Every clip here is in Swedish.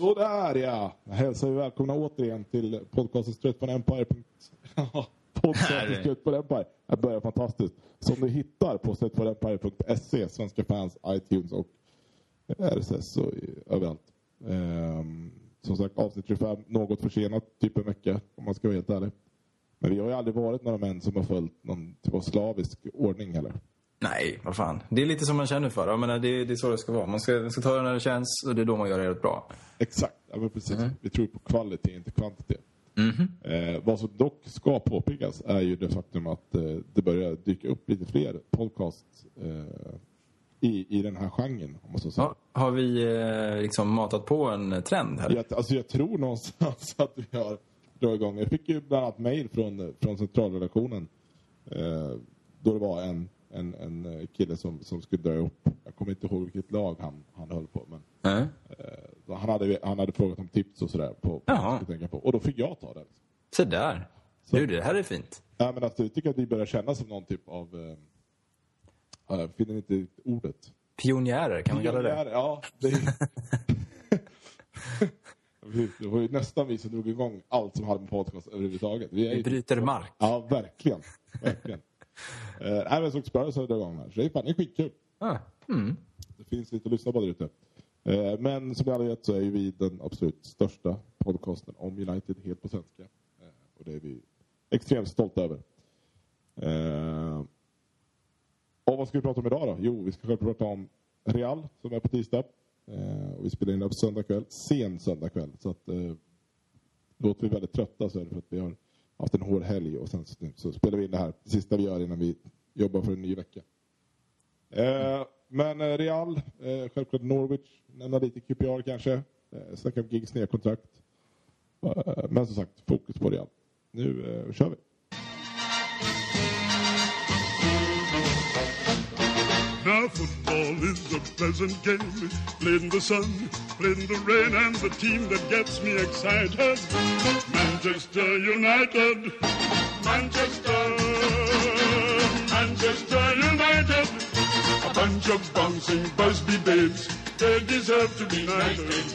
Sådär ja! Jag hälsar vi välkomna återigen till podcasten Straight på Empire. podcasten Straight på Empire. Det börjar fantastiskt. Som du hittar på straightforempire.se, svenska fans, iTunes och RSS och överallt. Um, som sagt, avsnitt 25, något försenat, typ en vecka om man ska vara helt ärlig. Men vi har ju aldrig varit några män som har följt någon typ av slavisk ordning heller. Nej, vad fan. Det är lite som man känner för. Jag menar, det, det är så det ska vara. Man ska, man ska ta det när det känns och det är då man gör det helt bra. Exakt, ja, men precis. Mm. Vi tror på kvalitet, inte kvantitet. Mm eh, vad som dock ska påpekas är ju det faktum att eh, det börjar dyka upp lite fler podcasts eh, i, i den här genren. Om man så säger. Ja, har vi eh, liksom matat på en trend här? Jag, alltså jag tror någonstans att vi har dragit igång. Jag fick ju bland annat mejl från, från centralredaktionen eh, då det var en en, en eh, kille som, som skulle dra upp. Jag kommer inte ihåg vilket lag han, han höll på. Men, mm. eh, han, hade, han hade frågat om tips och sådär. På, på, tänka på. Och då fick jag ta det. Så där. Så, du, det här är fint. Ja, men alltså, jag tycker att vi börjar känna som någon typ av... Eh, jag finner inte ordet. Pionjärer, kan man kalla det? Ja, det är... Det var ju nästan vi som drog igång allt som hade med podcast överhuvudtaget. Vi, vi bryter typ... mark. Ja, verkligen. verkligen. Eh, nej, men såg dragit igång här. Så det är fan det är skitkul. Ah. Mm. Det finns lite att lyssna på där ute. Eh, men som ni alla vet så är vi den absolut största podcasten om United helt på svenska. Eh, och det är vi extremt stolta över. Och vad ska vi prata om idag då? Jo, vi ska självklart prata om Real som är på tisdag. Och vi spelar in det på söndag kväll. Sen söndag kväll. Så att låter vi väldigt trötta så är det för att vi har haft en hård helg och sen så, så spelar vi in det här. Det sista vi gör innan vi jobbar för en ny vecka. Eh, men eh, Real, eh, självklart Norwich, nämna lite QPR kanske. Eh, snacka om gigs nya kontrakt. Eh, men som sagt, fokus på Real. Nu eh, kör vi. Now football is a pleasant game, played in the sun, played in the rain, and the team that gets me excited, Manchester United, Manchester, Manchester United, a bunch of bouncing Busby babes, they deserve to be knighted.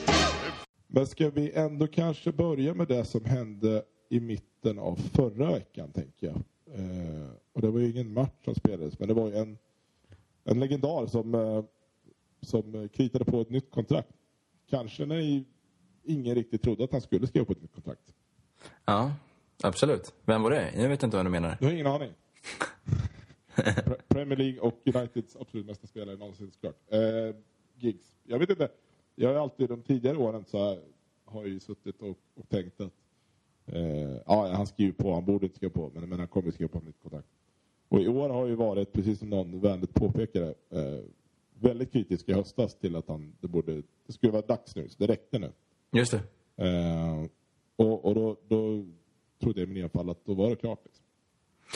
Men ska vi ändå kanske börja med det som hände i mitten av förra veckan, tänker jag. Eh, och det var ju ingen match som spelades, men det var ju en en legendar som, eh, som kritade på ett nytt kontrakt. Kanske när ingen riktigt trodde att han skulle skriva på ett nytt kontrakt. Ja, absolut. Vem var det? Jag vet inte vad du menar. Du har ingen aning. Premier League och Uniteds absolut mesta spelare någonsin såklart. Eh, gigs. Jag vet inte. Jag har alltid de tidigare åren så har jag suttit och, och tänkt att eh, ja, han skriver på, han borde inte skriva på, men, men han kommer skriva på ett nytt kontrakt. Och i år har ju varit, precis som någon vänligt påpekade, eh, väldigt kritisk i höstas till att han, det, borde, det skulle vara dags nu, så det räckte nu. Just det. Eh, och och då, då trodde jag i min enfald att då var det klart. Liksom.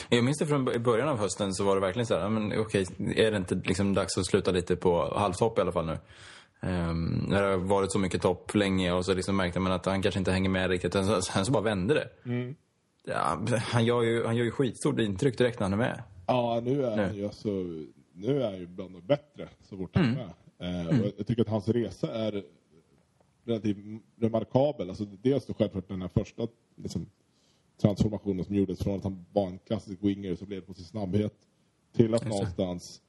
Jag minns det från början av hösten så var det verkligen så här, men okej, är det inte liksom dags att sluta lite på halvtopp i alla fall nu? Um, när det har varit så mycket topp länge och så liksom märkte man att han kanske inte hänger med riktigt. Sen så bara vände det. Mm. Ja, han, gör ju, han gör ju skitstort intryck direkt när han är med. Ja, nu är han ju alltså, nu är han ju bland de bättre så fort han är mm. med. Eh, mm. jag tycker att hans resa är relativt remarkabel. Alltså, dels då självklart den här första liksom, transformationen som gjordes från att han var en klassisk winger så blev på sin snabbhet till att någonstans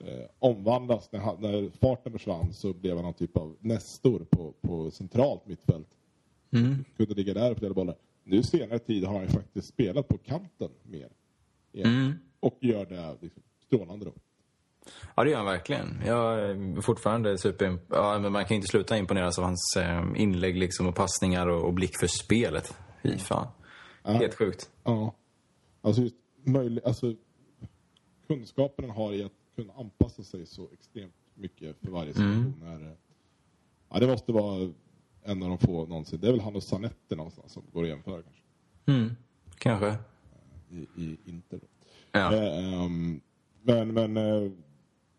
eh, omvandlas. När, han, när farten försvann så blev han någon typ av nästor på, på centralt mittfält. Mm. Kunde ligga där och flera bollar nu senare tid har han faktiskt spelat på kanten mer. Mm. Och gör det liksom, strålande då. Ja, det gör han verkligen. Jag är fortfarande super... Ja, men man kan inte sluta imponeras av hans eh, inlägg liksom, och passningar och, och blick för spelet. Fy fan. Ja. Helt sjukt. Ja. Alltså, just möjlig, alltså, kunskapen han har i att kunna anpassa sig så extremt mycket för varje situation mm. är... Ja, det måste vara en av de få någonsin. Det är väl han och Sanetti någonstans som går att jämföra kanske. Mm, kanske. I, i Inter då. Ja. Eh, um, men men eh,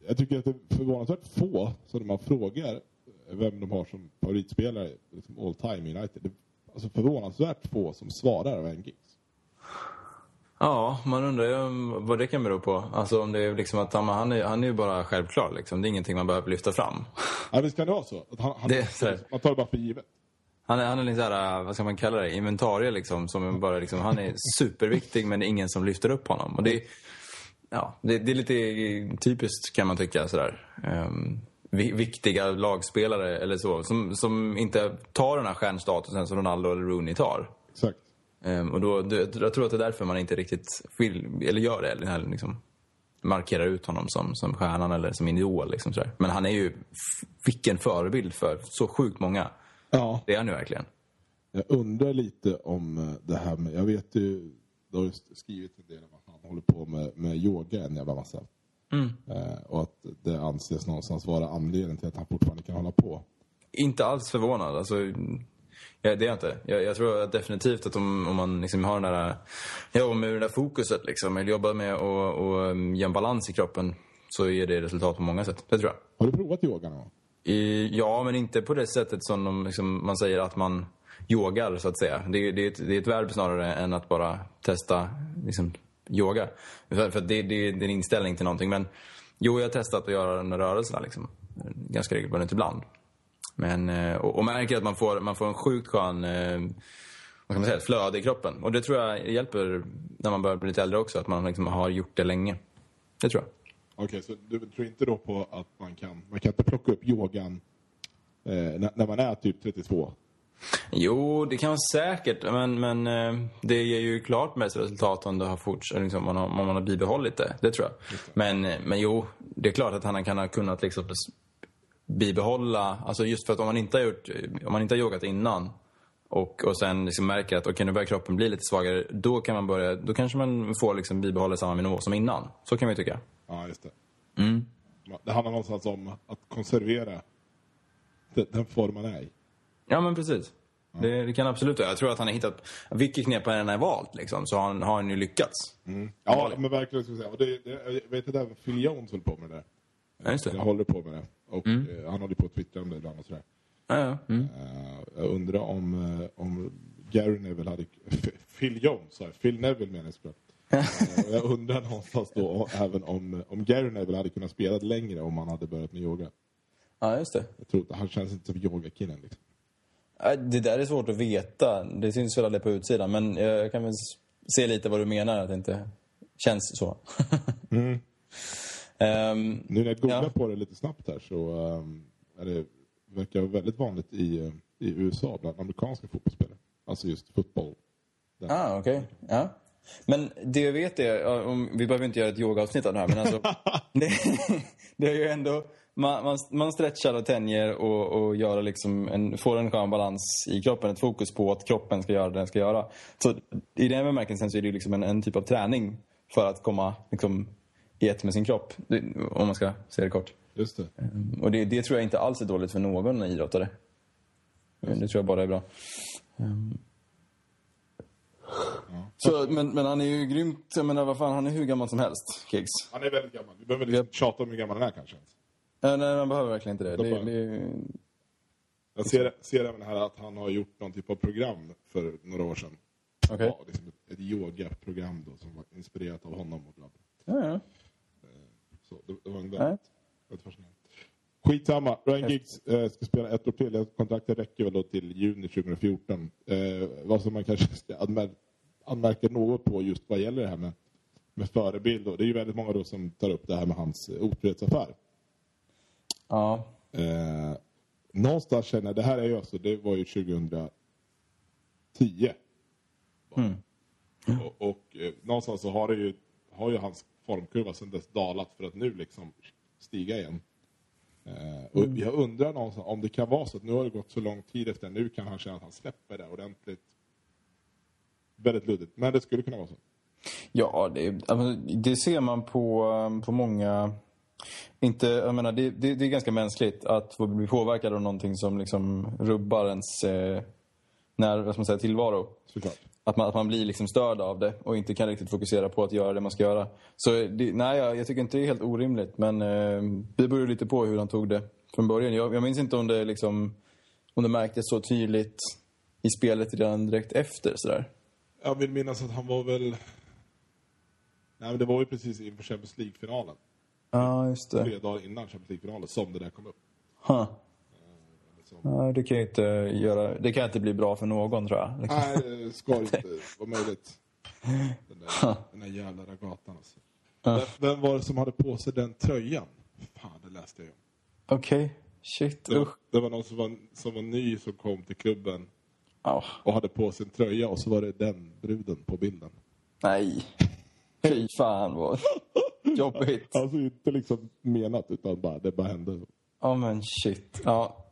jag tycker att det är förvånansvärt få som man frågar vem de har som favoritspelare liksom all time i United. Det, alltså förvånansvärt få som svarar av en Giggs. Ja, man undrar ju vad det kan bero på. Alltså om det är liksom att han, han, är, han är ju bara självklar liksom. Det är ingenting man behöver lyfta fram. Ja, visst kan det vara så. Att han, han, det, så man tar det bara för givet. Han är, han är lite såhär, vad ska man kalla det, inventarie liksom. Som bara liksom, han är superviktig men det är ingen som lyfter upp honom. Och det, ja, det, det är lite typiskt kan man tycka sådär. Um, viktiga lagspelare eller så. Som, som inte tar den här stjärnstatusen som Ronaldo eller Rooney tar. Exakt. Um, och då, det, jag tror att det är därför man inte riktigt vill, eller gör det. Eller liksom, markerar ut honom som, som stjärnan eller som idol. Liksom sådär. Men han är ju, vilken förebild för så sjukt många. Ja. Det är han ju verkligen. Jag undrar lite om eh, det här med, jag vet ju, du har skrivit en del om att han håller på med, med yoga en jävla massa. Mm. Eh, och att det anses någonstans vara anledningen till att han fortfarande kan hålla på. Inte alls förvånad. Alltså, ja, det är jag inte. Jag, jag tror definitivt att om, om man liksom har den där, ja, med det där fokuset liksom, eller jobbar med att och, um, ge en balans i kroppen så ger det resultat på många sätt. Det tror jag. Har du provat yoga någon? I, ja, men inte på det sättet som de, liksom, man säger att man yogar, så att säga. Det, det, är ett, det är ett verb snarare än att bara testa liksom, yoga. För, för det, det, det är en inställning till någonting. Men jo, jag har testat att göra de rörelserna liksom. Ganska regelbundet ibland. Men, eh, och, och märker att man får, man får en sjukt skön eh, vad kan man säga, ett flöde i kroppen. Och det tror jag hjälper när man börjar bli lite äldre också, att man liksom har gjort det länge. Det tror jag. Okej, okay, så du tror inte då på att man kan, man kan inte plocka upp yogan eh, när, när, man är typ 32? Jo, det kan man säkert. Men, men eh, det ger ju klart mest resultat om, det har fortsatt, liksom, man, har, man har bibehållit det. Det tror jag. Det. Men, men jo, det är klart att han kan ha kunnat liksom bibehålla, alltså just för att om man inte har, gjort, om man inte har yogat innan och, och sen liksom märker att okay, nu börjar kroppen bli lite svagare, då kan man börja, då kanske man får liksom bibehålla samma nivå som innan. Så kan man ju tycka. Ja, just det. Mm. Det handlar någonstans om att konservera den, form man är i. Ja, men precis. Ja. Det, det, kan absolut Jag tror att han har hittat... Vilket knep han än har valt, liksom, så har han, har han ju lyckats. Mm. Ja, men verkligen. Ska säga. Och det, det, jag vet att även Phil Jones håller på med det. Ja, just det. Jag håller på med det. Och mm. eh, han håller på att twittra om det ibland och sådär. Ja, ja. Mm. Uh, jag undrar om, uh, om Gary Neville hade... Phil Jones, jag. Phil Neville menar jag såklart. uh, jag undrar någonstans då även om, om Gary Neville hade kunnat spela längre om han hade börjat med yoga. Ja, just det. Jag tror han känns inte som yogakillen liksom. Det där är svårt att veta. Det syns väl aldrig på utsidan. Men jag kan väl se lite vad du menar, att det inte känns så. mm. Um, nu när jag googlar ja. på det lite snabbt här så um, är det, verkar väldigt vanligt i, i USA bland amerikanska fotbollsspelare. Alltså just fotboll. Ah, okej. Okay. Ja. Men det jag vet är, om, vi behöver inte göra ett yogaavsnitt av det här, men alltså, det, det är ju ändå man, man, man stretchar och tänjer och, och gör liksom en, får en skön balans i kroppen. Ett fokus på att kroppen ska göra det den ska göra. Så i den bemärkelsen så är det liksom en, en typ av träning för att komma liksom, i ett med sin kropp. Om man ska säga det kort. Just det. Ehm, och det, det, tror jag inte alls är dåligt för någon idrottare. Det. det tror jag bara är bra. Um. Ja. Så, men, men han är ju grymt, jag menar vad fan, han är hur gammal som helst, Kiggs. Han är väldigt gammal. Vi behöver liksom tjata om hur gammal han är kanske. Ja, nej, man behöver verkligen inte det. det, det... Jag ser, ser även här att han har gjort någon typ av program för några år sedan. Okay. Ja, liksom ett, ett yogaprogram då, som var inspirerat av honom. Och bla bla. Ja, ja. Eh, så det, det var en väldigt, väldigt fascinerande. Skitsamma. Ryan Giggs eh, ska spela ett år till. Kontraktet räcker väl då till juni 2014. Eh, vad som man kanske ska anmär anmärka något på just vad gäller det här med, med förebild. Och det är ju väldigt många då som tar upp det här med hans otrohetsaffär. Ja. Eh, någonstans känner jag, det här är ju alltså, det var ju 2010. Mm. Och, och eh, någonstans så har det ju, har ju hans formkurva sedan dess dalat för att nu liksom stiga igen. Eh, och mm. jag undrar någonstans om det kan vara så att nu har det gått så lång tid efter, nu kan han känna att han släpper det ordentligt. Väldigt luddigt, men det skulle kunna vara så. Ja, det, det ser man på, på många inte, jag menar, det, det, det, är ganska mänskligt att få bli påverkad av någonting som liksom rubbar ens eh, när, vad ska man säga, tillvaro. Såklart. Att man, att man blir liksom störd av det och inte kan riktigt fokusera på att göra det man ska göra. Så det, nej, jag, jag tycker inte det är helt orimligt. Men eh, det beror lite på hur han tog det från början. Jag, jag minns inte om det, liksom, om det märktes så tydligt i spelet redan direkt efter. Sådär. Jag vill minnas att han var väl... Nej, men det var ju precis inför Champions League-finalen. Ja, just det. Tre dagar innan Champions League-finalen som det där kom upp. Huh. Ja, det kan ju inte göra... Det kan inte bli bra för någon, tror jag. Nej, det ska inte vara möjligt. Den där, den där jävla ragatan alltså. Vem, vem var det som hade på sig den tröjan? Fan, det läste jag om. Okej. Shit, Det det var någon som var, som var ny som kom till klubben Ja. och hade på sig en tröja och så var det den bruden på bilden. Nej. Fy fan vad jobbigt. Alltså inte liksom menat utan bara, det bara hände. Ja, men shit. Ja.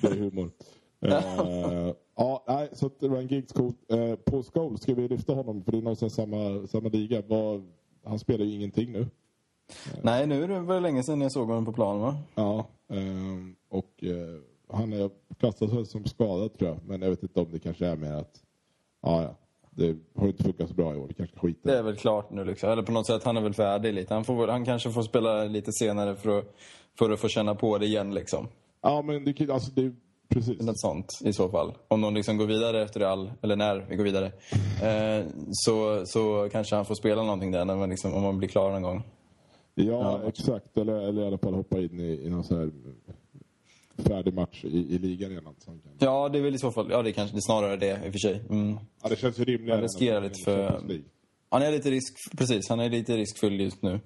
Det är humor. Eh, ja, nej, så att Ryan Giggs coolt. Uh, Paul Scholes, ska vi lyfta honom? För det är någonstans samma, samma liga. Vad- han spelar ju ingenting nu. Nej, nu är det väl länge sedan jag såg honom på plan, va? Ja, ehm, och eh, han är klassas väl som skadad tror jag. Men jag vet inte om det kanske är mer att, ja, ja. Det har inte funkat så bra i år. Vi kanske i Det är väl klart nu liksom. Eller på något sätt, han är väl färdig lite. Han, får, han kanske får spela lite senare för att, för att få känna på det igen liksom. Ja, men det, alltså, det är precis. Något sånt i så fall. Om de liksom går vidare efter all, eller när vi går vidare. Eh, så, så kanske han får spela någonting där när man liksom, om man blir klar någon gång. Ja, exakt. Eller, eller i alla fall hoppa in i, i någon så här färdig match i, i ligan redan. Så kan. Ja, det är väl i så fall, ja det är kanske det är snarare det i och för sig. Mm. Ja, det känns ju rimligare. Han riskerar lite för-. Han är lite risk, precis, han är lite riskfylld just nu.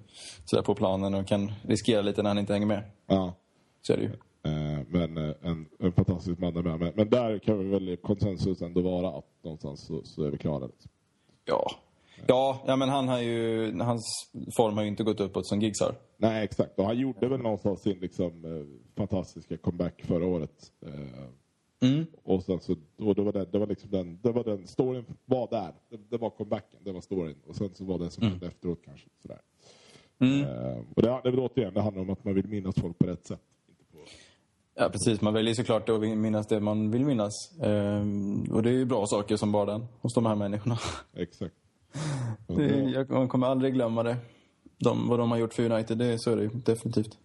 Sådär på planen och kan riskera lite när han inte hänger med. Ja. Så är det ju. Eh, Men eh, en, en fantastisk man är med. Men, men där kan vi väl konsensus ändå vara att någonstans så, så är vi klara. Liksom. Ja. Ja, ja men han har ju, hans form har ju inte gått uppåt som Giggs har. Nej, exakt. Och han gjorde väl någonstans sin liksom, eh, fantastiska comeback förra året. Mm. och sen så, och det var, det, det var liksom den, det var den, storyn var där. Det, det var comebacken, det var storyn. Och sen så var det som hände efteråt kanske. Sådär. Mm. Och det, det återigen, det handlar om att man vill minnas folk på rätt sätt. Ja, precis. Man väljer såklart att minnas det man vill minnas. Ehm, och det är ju bra saker som bara den, hos de här människorna. exakt. Det, jag, man kommer aldrig glömma det. De, vad de har gjort för United, det, så är det definitivt.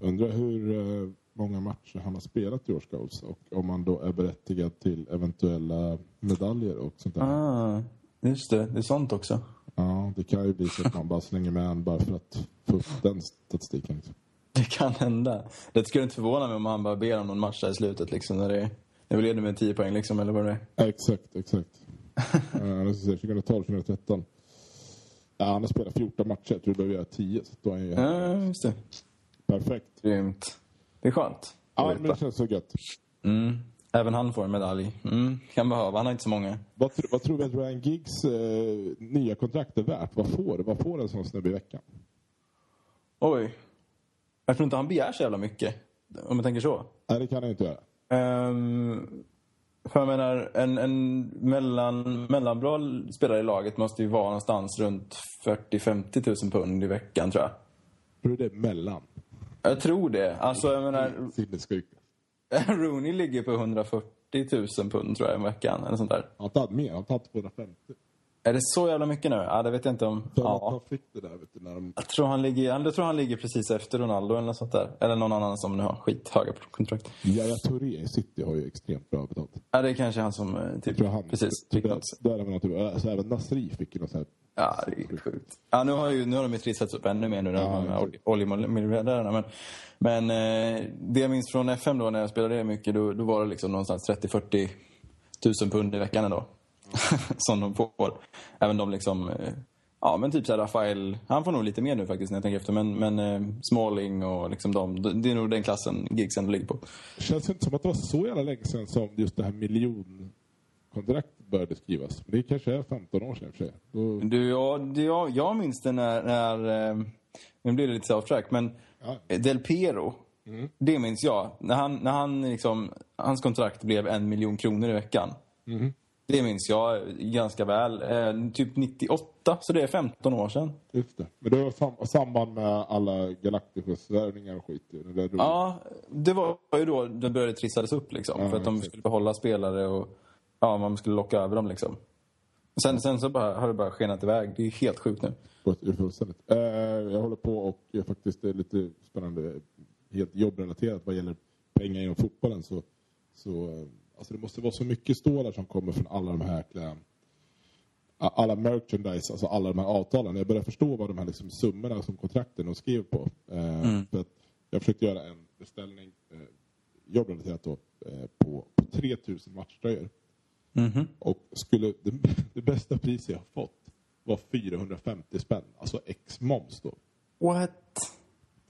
Undrar hur eh, många matcher han har spelat i Scholes och om han då är berättigad till eventuella medaljer och sånt där. Ah, just det. Det är sånt också. Ja, det kan ju bli så att man bara slänger med han bara för att få upp den statistiken. Liksom. Det kan hända. Det skulle inte förvåna mig om han bara ber om någon match där i slutet liksom. När, det, när vi leder med 10 poäng liksom, eller vad det är. Exakt, exakt. uh, jag ska säga 2012, 2013. Ja, han har spelat 14 matcher, jag tror du behöver göra 10. Så då är ju Ja, just det. perfekt. Grymt. Det är skönt. Ja, men det känns så gött. Mm. Även han får en medalj. Mm. Kan behöva. Han har inte så många. Vad, tr- vad tror vi att Ryan Giggs eh, nya kontrakt är värt? Vad får, vad får en sån snubbe i veckan? Oj. Jag tror inte han begär så jävla mycket. Om jag tänker så. Nej, det kan han inte göra. Um, för jag menar, en, en mellan, mellanbra spelare i laget måste ju vara någonstans runt 40-50 000 pund i veckan, tror jag. Tror du det är mellan? Jag tror det. Alltså, jag menar, Sinnessjukt. Rooney ligger på 140 000 pund, tror jag, i veckan. Eller sånt där. Han har tagit mer, han har tagit 250. Är det så jävla mycket nu? Ja, det vet jag inte om. För att Ja. han fick det där, vet du, när de... Jag tror, han ligger, jag tror han ligger precis efter Ronaldo eller något sånt där. Eller någon annan som nu har skithöga kontrakt. Yahya Touré i City har ju extremt bra betalt. Ja, det är kanske han som... eh, Typ, Jag tror han... precis. Fick något. där är man naturligt. Alltså, även Nasri fick ju något så här... Ja, det är helt sjukt. Ja, nu har, ju, nu har de ju trissats upp ännu mer nu, Ja, de här oljemiljardärerna. Men, men eh, det jag minns från FM då, när jag spelade det mycket, då, då var det liksom någonstans 30-40 tusen pund i veckan ändå. som de får. Även de liksom... Eh, ja, men typ så här Rafael, han får nog lite mer nu faktiskt när jag tänker efter. Men, men eh, Smalling och liksom de, det är nog den klassen Giggs ändå ligger på. Det känns inte som att det var så jävla länge sedan som just det här miljonkontraktet började skrivas. Det kanske är 15 år sedan i och för sig. Då, Du, ja, det, jag, jag minns det när... när eh, nu blir det lite off track, men Ja. Del Piero. Det minns jag. När, han, när han liksom, hans kontrakt blev en miljon kronor i veckan. Det minns jag ganska väl. Eh, typ 98, så det är 15 år sedan. just det. Men det var sam samband med alla Galacticos-värvningar och skit. Det Ja, det var ju då det började trissades upp liksom. Ja, för att de exakt. skulle behålla spelare och ja, man skulle locka över dem liksom. Sen, sen så bara, har det bara skenat iväg. Det är helt sjukt nu. fullständigt. Eh, jag håller på och eh, faktiskt är lite spännande, helt jobbrelaterat vad gäller pengar inom fotbollen så, så eh, alltså det måste vara så mycket stålar som kommer från alla de här jäkla alla merchandise, alltså alla de här avtalen. Jag börjar förstå vad de här liksom summorna som kontrakten de skrev på. Eh, för att jag försökte göra en beställning, eh, jobbrelaterat då, eh, på, på 3000 matchtröjor. Mhm. Och skulle, det, det bästa priset jag har fått var 450 spänn. Alltså ex moms då. What?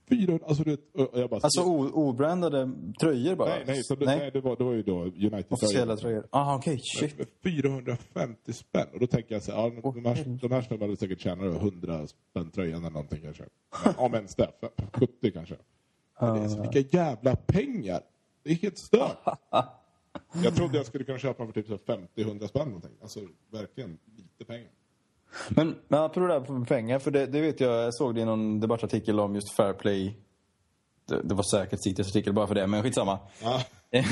400, alltså du jag bara... Alltså obrandade tröjor bara? nej, nej, så det, nej. det, var, det var ju då United Officiella tröjor? Ah, okej. Shit. Men 450 spänn. Och då tänker jag så här, ja, de här, de här snubbarna säkert tjänat över 100 spänn tröjan eller någonting kanske. Men, Om ens det. 70 kanske. Men det är så, vilka jävla pengar! Det är helt stört. Jag trodde jag skulle kunna köpa för typ så här 50-100 spänn någonting. Alltså verkligen lite pengar. Men, men apropå det där med pengar, för det, det vet jag, jag såg det i någon debattartikel om just fair play. Det, det var säkert Cities artikel bara för det, men skitsamma. Ja.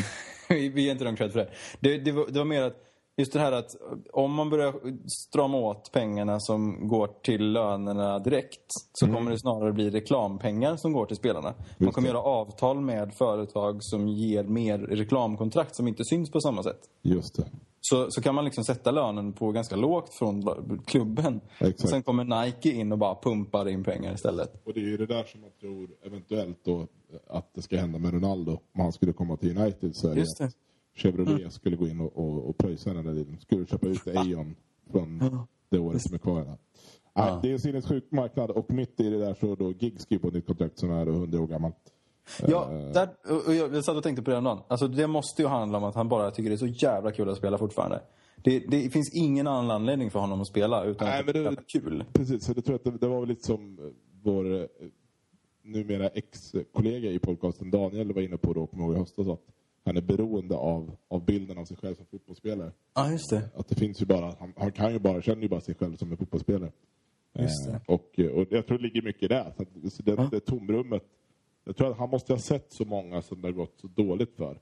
vi vi ger inte dem cred för det. Det, det, var, det var mer att, just det här att om man börjar strama åt pengarna som går till lönerna direkt så kommer det snarare bli reklampengar som går till spelarna. Man kommer göra avtal med företag som ger mer reklamkontrakt som inte syns på samma sätt. Just det. Så, så kan man liksom sätta lönen på ganska lågt från klubben. Exakt. Och sen kommer Nike in och bara pumpar in pengar istället. Och det är ju det där som man tror eventuellt då att det ska hända med Ronaldo. Om han skulle komma till United så är det, Just det. att Chevrolet skulle gå in och, och, och pröjsa den där dealen. Skulle köpa ut Aeon från det året som är kvar. här. Nej, Det är en sinnessjuk marknad och mitt i det där så då Giggs på ett nytt kontrakt som är då 100 år gammalt. Ja, där, och jag, jag satt och tänkte på det häromdagen. Alltså det måste ju handla om att han bara tycker det är så jävla kul att spela fortfarande. Det, det finns ingen annan anledning för honom att spela utan Nej, att men det är kul. Precis, så det tror jag att det, det var väl lite som eh, vår eh, numera ex-kollega i podcasten Daniel var inne på då, kommer ihåg i höstas, att han är beroende av, av bilden av sig själv som fotbollsspelare. Ja, just det. Att det finns ju bara, han, han kan ju bara, känner ju bara sig själv som en fotbollsspelare. Just. Eh, och, och jag tror det ligger mycket där. Så det, det tomrummet. Jag tror att han måste ha sett så många som det har gått så dåligt för.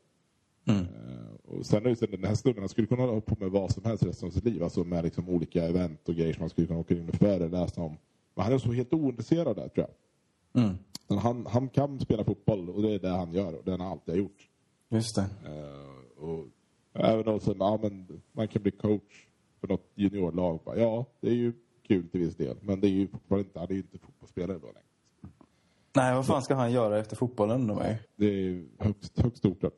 Mm. Eh, och sen är det den här snubben, han skulle kunna hålla på med vad som helst resten av sitt liv. Alltså med liksom olika event och grejer som han skulle kunna åka in och föreläsa om. Men han är så helt ointresserad där tror jag. Mm. Men han, han kan spela fotboll och det är det han gör och det han alltid har gjort. Just det. Eh, och även som, ja men man kan bli coach för något juniorlag. Ja, det är ju kul till viss del. Men det är ju fortfarande inte, han är ju inte fotbollsspelare då längre. Nej, vad fan ska han göra efter fotbollen då? mig? Det är högst, högst oklart.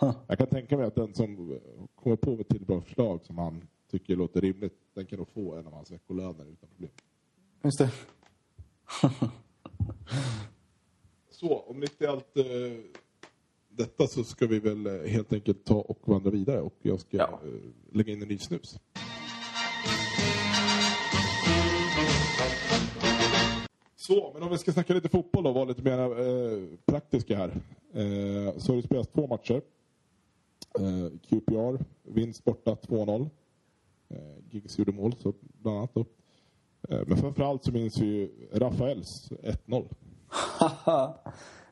Huh. Jag kan tänka mig att den som kommer på med till bra förslag som han tycker låter rimligt, den kan nog få en av hans veckolöner utan problem. Just det. Så, om mitt i allt eh, detta så ska vi väl eh, helt enkelt ta och vandra vidare och jag ska Ja. eh, lägga in en ny snus. Så, men om vi ska snacka lite fotboll då, vara lite mer eh, praktiska här. Eh, så har det spelats två matcher. Eh, QPR, vinst borta 2-0. Eh, Giggs gjorde mål, så bland annat då. Eh, men framförallt så minns vi ju Rafaels 1-0. Ja,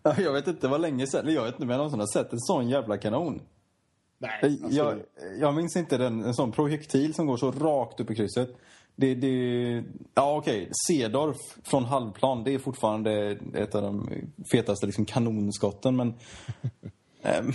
jag vet inte, var länge sedan. Jag vet inte om jag någonsin har sett en sån jävla kanon. Nej, Jag, alltså, jag, jag minns inte den, en sån projektil som går så rakt upp i krysset. Det, det, ja okej, Cedorf från halvplan, det är fortfarande ett av de fetaste liksom, kanonskotten. Men ehm,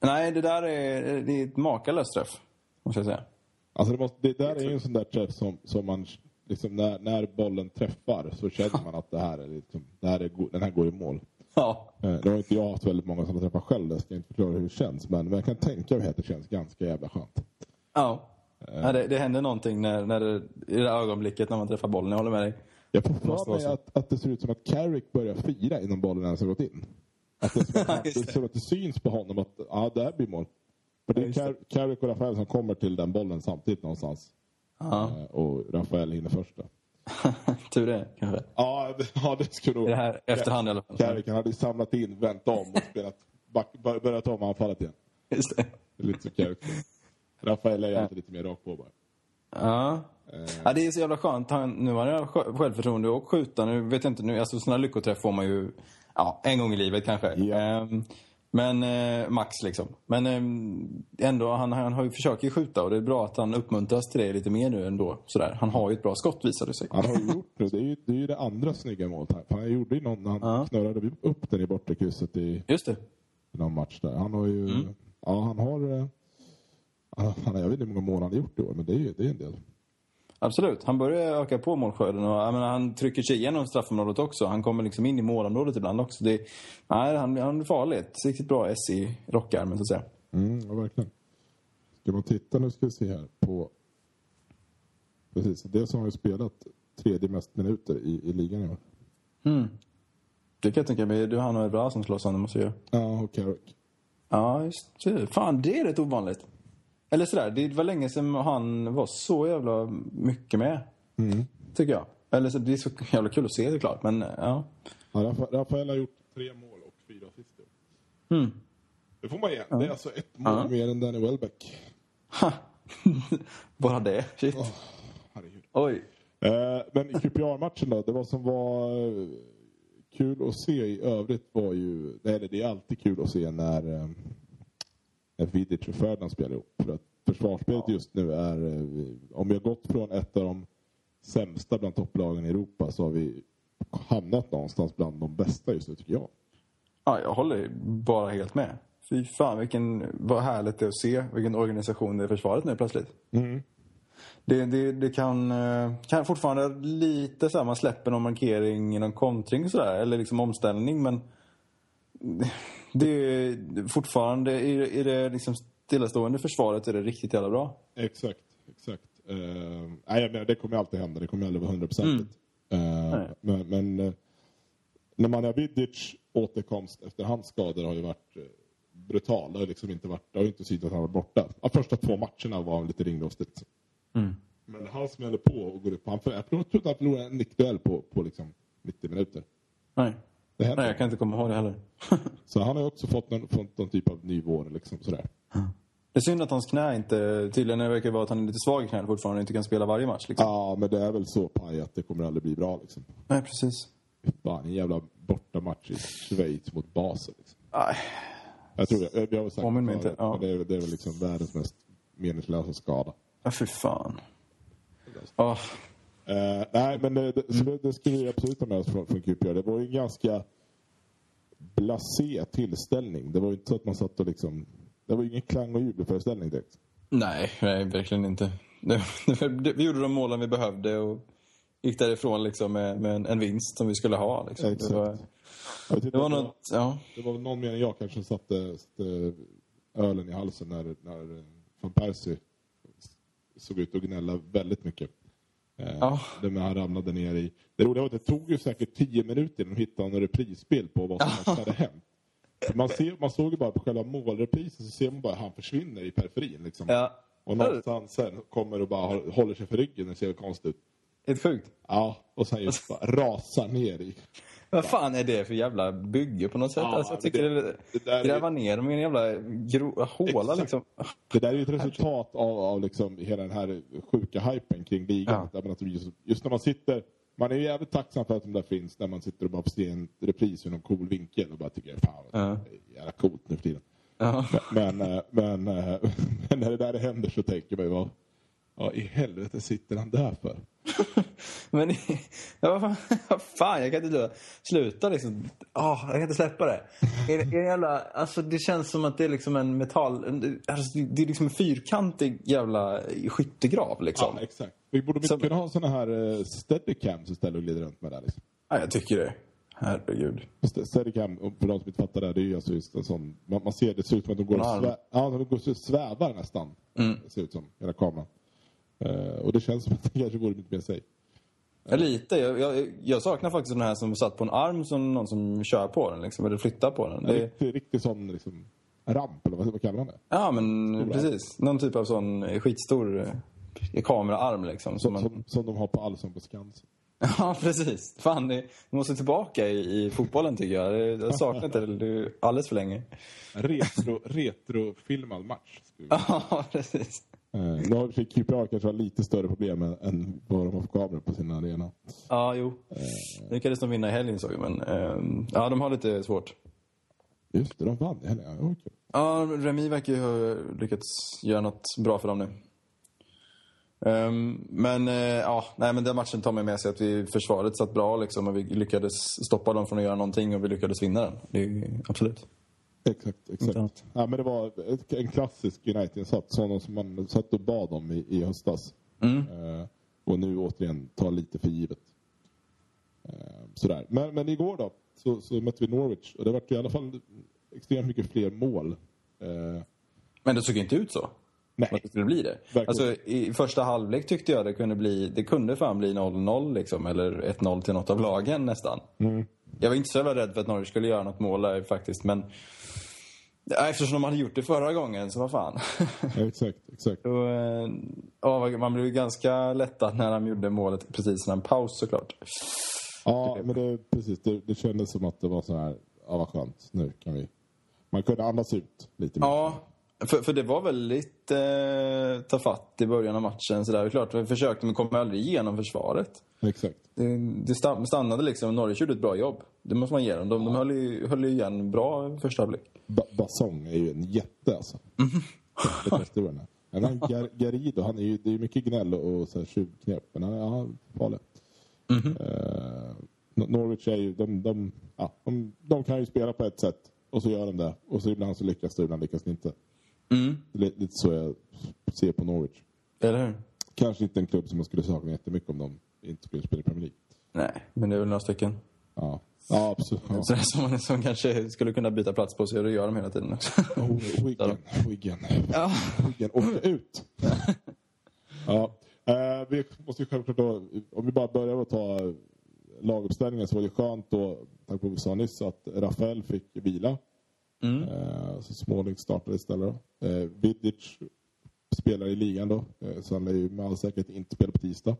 nej, det där är, det är ett makalöst träff, måste jag säga. Alltså det, måste, det där är ju en sån där träff som, som man, liksom när, när bollen träffar så känner man att det här är liksom, det här är, den här går i mål. Ja, Eh, Nu har inte jag haft väldigt många sådana träffar själv, jag ska inte förklara hur det känns. Men, men jag kan tänka mig att det känns ganska jävla skönt. ja. Ja det, det händer någonting när, när det, i det ögonblicket när man träffar bollen, jag håller med dig. Jag får för mig att, att det ser ut som att Carrick börjar fira innan bollen ens har gått in. Att det, att, det ser ut att det syns på honom att ja, det här blir mål. För det Ja, är. Car- Carrick och Rafael som kommer till den bollen samtidigt någonstans. Ja, Eh, Och Rafael hinner först. Då. tur det kanske. Ja, det, ja, det skulle nog... Det här efterhand i alla fall. Carrick hade samlat in, vänt om och spelat, back, börjat om anfallet igen. Just det. Det är lite så Carrick. Rafael är ju alltid lite mer rakt på bara. Ja. ja, det är så jävla skönt. Han, nu har han sj- självförtroende och skjuta. Nu vet jag inte, nu, alltså sådana lyckoträff får man ju ja, en gång i livet kanske. Ja. Ehm, men eh, max liksom. Men ehm, ändå, han, han har ju försöker ju skjuta och det är bra att han uppmuntras till det lite mer nu ändå. Sådär. Han har ju ett bra skott visar det sig. Han har ju gjort det. Det är ju det, är ju det andra snygga målet här. Han gjorde ju någon när han Ja. knurrade upp den i bortre krysset i Just det. någon match där. Han har ju... Ja, han har... Han, jag vet inte hur många mål han har gjort i år, men det är det är en del. absolut. Han börjar öka på målskörden och menar, han trycker sig igenom straffområdet också. Han kommer liksom in i målområdet ibland också. Det, nej, han, han är farligt. Riktigt bra S i rockarmen så att säga. Mm, ja, verkligen. Ska man titta nu ska vi se här på... Precis, det som har spelat tredje mest minuter i, i ligan i år. Mm. Det kan jag tänka mig. Du han och Evra som slåss om det måste jag. Ja, och Carrick. Ja, just det. Fan, det är rätt ovanligt. Eller sådär, det var länge sedan han var så jävla mycket med. Mm. Tycker jag. Eller så, det är så jävla kul att se det klart, men ja. Ja, Rafa- Rafael har gjort tre mål och fyra assist. Mm. Det får man ge. Det är alltså ett mål Ja. mer än Danny Welbeck. Bara det? Shit. Herregud. Oj. Eh, men i QPR-matchen då, det var som var eh, kul att se i övrigt var ju, eller det är alltid kul att se när, när Vidic och Ferdinand spelar ihop. För att försvarsspelet just nu är, eh, om vi har gått från ett av de sämsta bland topplagen i Europa så har vi hamnat någonstans bland de bästa just nu tycker jag. Ja, jag håller bara helt med. Fy fan, vilken, vad härligt det är att se vilken organisation det är försvaret nu plötsligt. Det, det, det kan, eh, kan fortfarande lite så här, man släpper någon markering i någon kontring sådär, eller liksom omställning, men det är fortfarande i, det liksom stillastående försvaret är det riktigt jävla bra. Exakt, exakt. Uh, nej, det kommer alltid hända. Det kommer aldrig vara hundraprocentigt. Nej. Uh, men men uh, när man har Vidic återkomst efter hans skador har ju varit uh, brutal. Det har liksom inte varit, det har inte synts att han var borta. De första två matcherna var han lite ringrostigt. Men han smäller på och går upp. Han, för, jag tror inte han förlorade en nickduell på, på liksom 90 minuter. Nej. Det händer. Nej, jag kan inte komma ihåg det heller. Så han har också fått någon, fått någon typ av ny vår. Liksom, sådär. Det är synd att hans knä inte, tydligen det verkar vara att han är lite svag i knät fortfarande och inte kan spela varje match. Liksom. Ja, men det är väl så paj att det kommer aldrig bli bra. Liksom. Nej, precis. Fan, en jävla bortamatch i Schweiz mot Basel. Liksom. Nej. Jag tror det. Jag har sagt Påminn mig det inte, ja. det, är, det är väl liksom världens mest meningslösa skada. Ja, fy fan. Åh. Eh, nej, men det, det, så det, det skulle vi absolut ha med oss från, från QPR. Det var ju en ganska blasé tillställning. Det var ju inte så att man satt och liksom... Det var ju ingen klang och jubelföreställning direkt. Nej, nej, verkligen inte. Vi gjorde de målen vi behövde och gick därifrån liksom med, med en, en vinst som vi skulle ha. Liksom. Exakt. Det var, inte det var något, ja. Det var någon mer än jag kanske som satte, satte ölen i halsen när, när van Persie såg ut att gnälla väldigt mycket. Eh, Ja. Det med han ramlade ner i... Det roliga var att det tog ju säkert tio minuter innan de hittade en reprisbild på vad som hade hänt. Man, ser, man såg ju bara på själva målreprisen så ser man bara att han försvinner i periferin. Liksom. Ja. Och någonstans sen kommer och bara håller sig för ryggen. Det ser konstigt ut. Helt sjukt. Ja, och sen just bara rasar ner i... Vad fan är det för jävla bygge på något sätt? Ja, alltså, jag men tycker det- det, det där är- gräva ner dem i en jävla gro, håla liksom. Det där är ju ett resultat av, av liksom hela den här sjuka hypen kring ligan. Ja. Att just, just när man sitter, man är ju jävligt tacksam för att de där finns när man sitter och bara får se en repris ur någon cool vinkel och bara tycker fan, det är jävla coolt nu för tiden. Ja. Men, eh, men, eh, men när det där händer så tänker man ju vad, vad i helvete sitter han där för? Men ja, vad fan, jag kan inte sluta, liksom. Åh, jag kan inte släppa det. Är, är det, jävla, alltså, det känns som att det är liksom en metall... Alltså, det är liksom en fyrkantig jävla skyttegrav liksom. Ja, exakt. Vi borde Som- kunna ha såna här uh, steadycams istället och glida runt med där liksom. Ja, jag tycker det. Herregud. St- Steadicam, för de som inte fattar det, det är ju alltså just en sån, man, man ser det ser ut som att de går och svä, ja, de går och svävar nästan. Det ser ut som, hela kameran. Eh, och det känns som att det kanske vore lite mer sig. Ja, lite. Jag, jag, jag saknar faktiskt den här som satt på en arm som någon som kör på den liksom, eller flyttar på den. En Det, riktig, riktig sån liksom, ramp, eller vad, vad kallar man det? ja, men Stor precis. Någon typ av sån skitstor eh, kameraarm liksom. Som man, som, som de har på Allsång på Skansen. Ja, precis. Fan, det måste tillbaka i, i fotbollen tycker jag. Jag har saknat det, alldeles för länge. Retro, retrofilmad match. Ja, precis. Eh, för sig QPR kanske har lite större problem än, vad de har för kameror på sin arena. Ja, jo. Nu lyckades de vinna i helgen såg jag, men ehm, ja, de har lite svårt. Just det, de vann i helgen. Ja, okej. Ja, Remi verkar ju ha lyckats göra något bra för dem nu. Ehm, men eh, ja, nej, men den matchen tar mig med sig att vi försvaret satt bra liksom, och vi lyckades stoppa dem från att göra någonting och vi lyckades vinna den. Det absolut. Exakt, exakt. Ja, men det var en klassisk United-insats, sådana som man satt och bad om i, i höstas. Mm. Eh, Och nu återigen ta lite för givet. Eh, sådär. Men, men igår då så, så mötte vi Norwich och det var i alla fall extremt mycket fler mål. Eh, Men det såg inte ut så. Nej. Att det skulle bli det. Verkligen. Alltså, I första halvlek tyckte jag det kunde bli, det kunde fan bli 0-0 liksom, eller 1-0 till något av lagen nästan. Mm. Jag var inte så jävla rädd för att Norwich skulle göra något mål där faktiskt, men Eftersom de hade gjort det förra gången, så vad fan. ja, exakt, exakt. Och, eh, ja, man blev ganska lättad när de gjorde målet precis innan paus såklart. Ja, men det, precis. Det, det kändes som att det var så här, ja vad skönt, nu kan vi... Man kunde andas ut lite mer. Ja, för, för det var väldigt eh, tafatt i början av matchen. Så där. Det är klart, vi försökte men kom aldrig igenom försvaret. Exakt. Det, det sta- stannade liksom. Norwich gjorde ett bra jobb. Det måste man ge dem. De, de höll, ju, höll igen bra första halvlek. Ba Basong är ju en jätte alltså. Orden. Men han, Gar Garido, han är ju, det är mycket gnäll och, och så här tjuvknep. Men han är farlig. Eh, Nor- Norwich är ju, de, de, ja, de, de kan ju spela på ett sätt och så gör de det. Och så ibland så lyckas det, ibland lyckas det inte. Mm. Det är li- lite så jag ser på Norwich. Eller hur? Kanske inte en klubb som man skulle sakna jättemycket om de inte skulle spela i Premier League. Nej, men det är väl några stycken. Ja, ja absolut. Ja. Det är som, som kanske skulle kunna byta plats på sig och det gör de hela tiden också. Oh, Wiggen, Wiggen. Ja. Wiggen, åka ut! ja, eh, vi måste självklart då, om vi bara börjar med att ta laguppställningen så var det skönt då, tack vare vad vi sa nyss, att Rafael fick vila. Mm. Eh, så Småling startade istället. Eh, Vidic spelar i ligan då, eh, så han lär ju med all säkerhet inte spela på tisdag.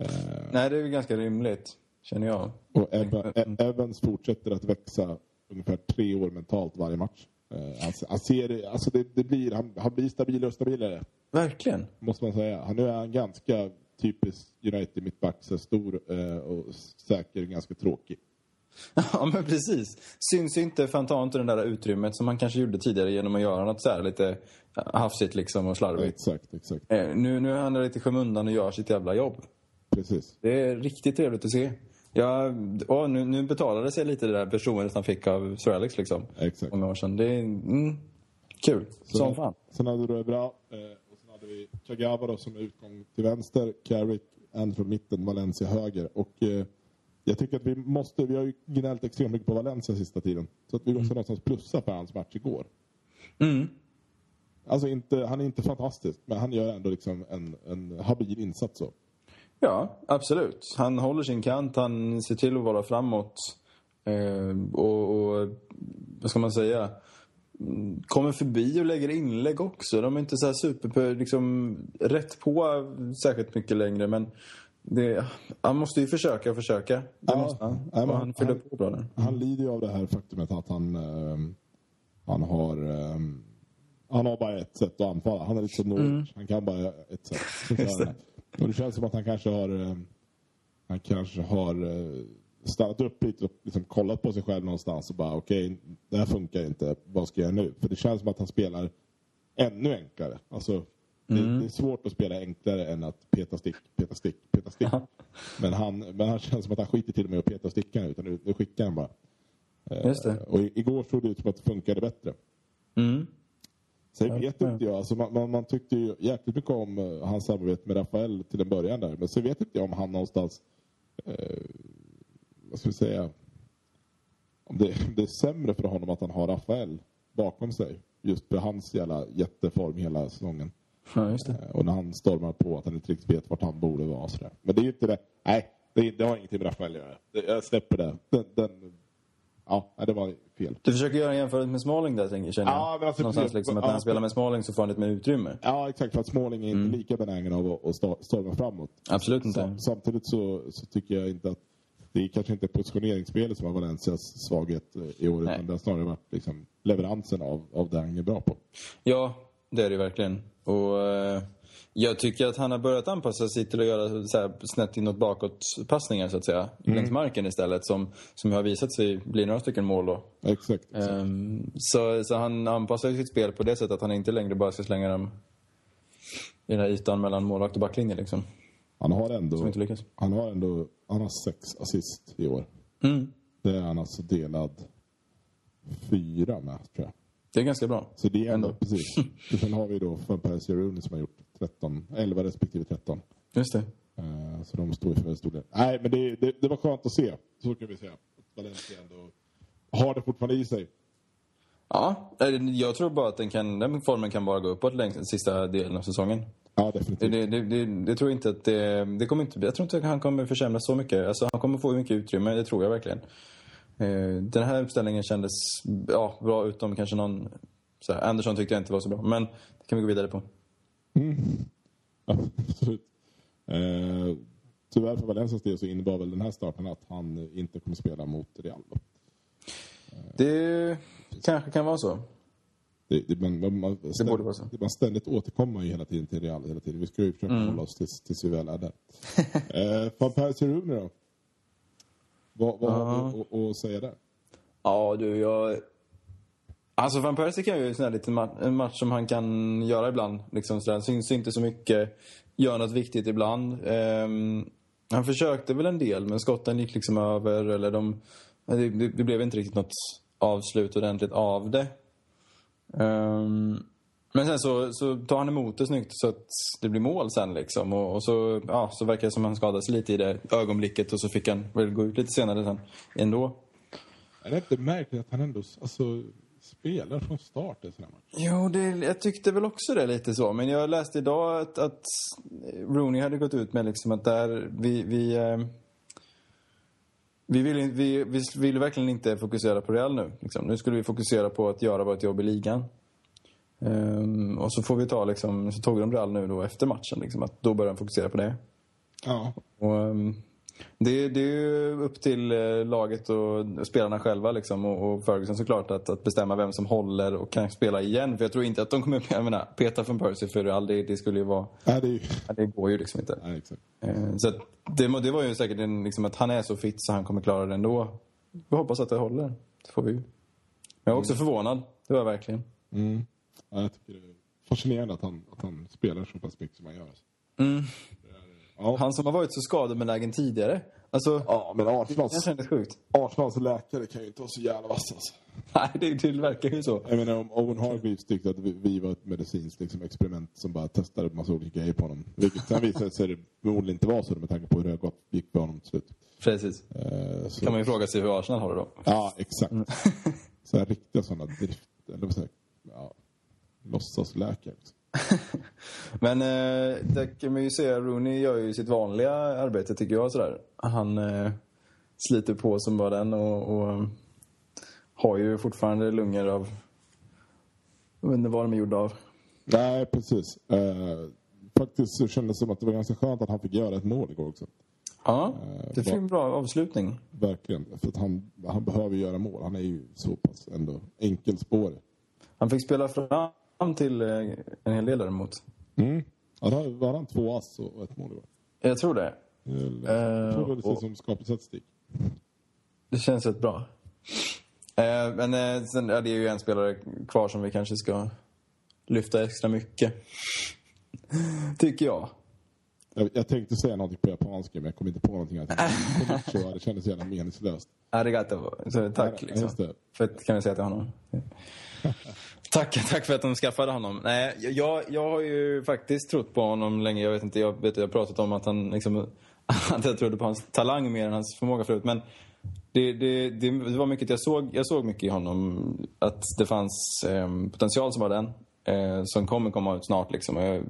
Eh, Nej, det är väl ganska rimligt, känner jag. och E- Evans fortsätter att växa ungefär tre år mentalt varje match. Eh, han, ser, alltså det, det blir, han, han blir stabilare och stabilare, Verkligen. måste man säga. Han, nu är han ganska typisk United mittback, så stor och säker, ganska tråkig. Ja, men precis. Syns inte, för han tar inte det där utrymmet som han kanske gjorde tidigare genom att göra något så här lite hafsigt liksom och slarvigt. Exakt, exakt. Eh, Nu, nu är han lite skymundan och gör sitt jävla jobb. Precis. Det är riktigt trevligt att se. Ja, åh, nu, nu betalade sig lite det där förtroendet han fick av Sir Alex liksom. Exakt. Många år sedan. Det är mm, kul. Som fan. Sen hade du bra. Eh, och sen hade vi Kagawa då som utgång till vänster, Carrick, Andrew mitten, Valencia höger. Och eh, jag tycker att vi måste, vi har ju gnällt extremt mycket på Valencia sista tiden. Så att vi måste någonstans plussa för hans match igår. Mm. Alltså inte, han är inte fantastisk, men han gör ändå liksom en, en habil insats så. Ja, absolut. Han håller sin kant, han ser till att vara framåt. Eh, och, och, vad ska man säga? Mm, Kommer förbi och lägger inlägg också. De är inte så super, liksom, rätt på särskilt mycket längre. Men det, han måste ju försöka och försöka. Det Ja, måste han. och han han- fyller på bra där. Han lider ju av det här faktumet att han, eh, han har eh, han har bara ett sätt att anfalla. Han är lite som Norwich. Han kan bara ett sätt. Han. Och det känns som att han kanske har eh, han kanske har eh, stannat upp lite och liksom kollat på sig själv någonstans och bara okej, det här funkar inte. Vad ska jag göra nu? För det känns som att han spelar ännu enklare. Alltså, det, det är svårt att spela enklare än att peta stick, peta stick, peta stick. men, han, men han känns som att han skiter till och med att peta stickan utan nu, nu skickar han bara. Eh, Just det. Och igår såg det ut som att det funkade bättre. Mm. Sen vet inte jag, alltså man, man, man tyckte ju jäkligt mycket om eh, hans samarbete med Rafael till en början där. Men så vet inte jag om han någonstans, eh, vad ska vi säga, om det, det är sämre för honom att han har Rafael bakom sig. Just för hans jävla jätteform hela säsongen. Ja, just det. Eh, Och när han stormar på att han inte riktigt vet vart han borde vara. Sådär. Men det är ju inte det. Nej, det, det har ingenting med Rafael att göra. Jag släpper det. Den, den, ja, det var fel. Du försöker göra en jämförelse med Smalling där, tänker- känner jag. Ja, men alltså, Någonstans precis. liksom att när han Ja, spelar med Smalling så får han lite mer utrymme. Ja, exakt. För att Småling är inte lika benägen av att, storma framåt. Absolut inte. Sam, samtidigt så, så tycker jag inte att det är kanske inte positioneringsspelet som var Valencias svaghet eh, i år. Nej. Utan det har snarare varit liksom leveransen av, av det han är bra på. Ja, det är det verkligen. Och eh, jag tycker att han har börjat anpassa sig till att göra så här snett inåt bakåt passningar så att säga. Längs marken istället som, som har visat sig bli några stycken mål då. Exakt. exakt. Ehm, så, så han anpassar sitt spel på det sättet att han inte längre bara ska slänga dem i den här ytan mellan målvakt och backlinje liksom. Han har ändå, Som inte lyckas. han har ändå, han har sex assist i år. Mm. Det är han alltså delad fyra med, tror jag. Det är ganska bra. Så det är ändå, precis. Och sen har vi då och Rooney som har gjort 13, 11 respektive 13. Just det. Eh, så de står ju för en stor del. Nej, men det, det, det var skönt att se. Så kan vi säga. Valencia ändå har det fortfarande i sig. Ja, eh, jag tror bara att den, kan, den formen kan bara gå uppåt längs den sista delen av säsongen. Ja, Det, definitivt. det, det, det, det tror jag inte att det, det kommer inte, jag tror inte att han kommer försämras så mycket. Alltså, han kommer få mycket utrymme, det tror jag verkligen. Eh, Den här uppställningen kändes ja, bra, utom kanske någon... Så här, Andersson tyckte jag inte var så bra, men det kan vi gå vidare på. Ja, absolut. Eh, tyvärr för Valencias del så innebar väl den här starten att han inte kommer spela mot Real. Då. Det kanske kan vara så. Det, det, man, man, ständigt, borde vara så. Man ständigt återkommer ju hela tiden till Real. Hela tiden. Vi ska ju försöka Mm. hålla oss tills, tills vi väl är där. eh, Van Persie Rooney då? Vad, vad har vi att, att säga där? Ja, du, jag... Alltså, Van Persie kan ju en sån här liten match, en match som han kan göra ibland. Liksom sådär. Syns inte så mycket. Gör något viktigt ibland. Ehm, han försökte väl en del, men skotten gick liksom över. Eller de, det, det, blev inte riktigt något avslut ordentligt av det. Ehm, men sen så, så tar han emot det snyggt så att det blir mål sen liksom. Och, och så, ja, så verkar det som att han skadade sig lite i det ögonblicket och så fick han väl gå ut lite senare sen ändå. Är det inte märkligt att han ändå alltså, spelar från start i en sån här match? Jo, det, jag tyckte väl också det lite så. Men jag läste idag att, att Rooney hade gått ut med liksom att där vi... Vi, eh, vi, vill, in- vi, vi vill verkligen inte fokusera på Real nu. Liksom. Nu skulle vi fokusera på att göra vårt jobb i ligan. Ehm, och så får vi ta liksom, så tog de Real nu då efter matchen. Liksom, att då börjar de fokusera på det. Ja. Och, ehm, det, det är ju upp till eh, laget och spelarna själva liksom, och, och Ferguson såklart att, att bestämma vem som håller och kan spela igen. För jag tror inte att de kommer, jag menar, peta från Percy för Real, det, det skulle ju vara, Nej, det ju... det går ju liksom inte. Nej, exakt. Eh, så det, det var ju säkert en, liksom, att han är så fit så han kommer klara det ändå. Vi hoppas att det håller. Det får vi ju. Men jag är också förvånad, det var jag verkligen. Mm. Ja, jag tycker det är fascinerande att han, att han spelar så pass mycket som han gör. Alltså. Mm. Ja. Han som har varit så skadebenägen tidigare. Alltså, ja, men sjukt. Arsenals läkare kan ju inte vara så jävla vassa. Alltså. Nej, det, det verkar ju så. Jag menar om Owen Hargreaves tyckte att vi, vi var ett medicinskt liksom, experiment som bara testade en massa olika grejer på honom. Vilket sen visade sig det förmodligen inte vara så med tanke på hur det gick för honom till slut. Precis. Eh, så, kan man ju fråga sig hur Arsenal har det då. Ja, exakt. så här riktiga sådana drift... Eller vad säger? Ja, låtsasläkare. Liksom. Men eh, det kan man ju säga, Rooney gör ju sitt vanliga arbete tycker jag. Sådär. Han eh, sliter på som bara den och, och eh, har ju fortfarande lungor av... Jag vet inte vad de är gjorda av. Nej, precis. Eh, faktiskt så kändes det som att det var ganska skönt att han fick göra ett mål igår också. Ja, Eh, det fick en bra avslutning. Verkligen. För att han, han behöver göra mål. Han är ju så pass ändå enkelspårig. Han fick spela fram till eh, en hel del däremot. Mm. Ja, var han två ass och ett mål. Jag tror det. Jag tror det ser och- som skaplig statistik. Det känns rätt bra. Eh, men eh, sen, ja, det är ju en spelare kvar som vi kanske ska lyfta extra mycket. Tycker jag. Jag, jag tänkte säga någonting på japanska men jag kom inte på någonting. Jag tänkte, konnichiwa, det kändes så jävla meningslöst. Arigato. Så, tack liksom. det. För att, kan vi säga till honom. tack, tack för att de skaffade honom. Nej, jag, jag har ju faktiskt trott på honom länge. Jag vet inte, jag vet jag har pratat om att han liksom... Att jag trodde på hans talang mer än hans förmåga förut. Men det, det, det, var mycket jag såg. Jag såg mycket i honom. Att det fanns eh, potential som var den. Eh, som kommer komma ut snart liksom. Och jag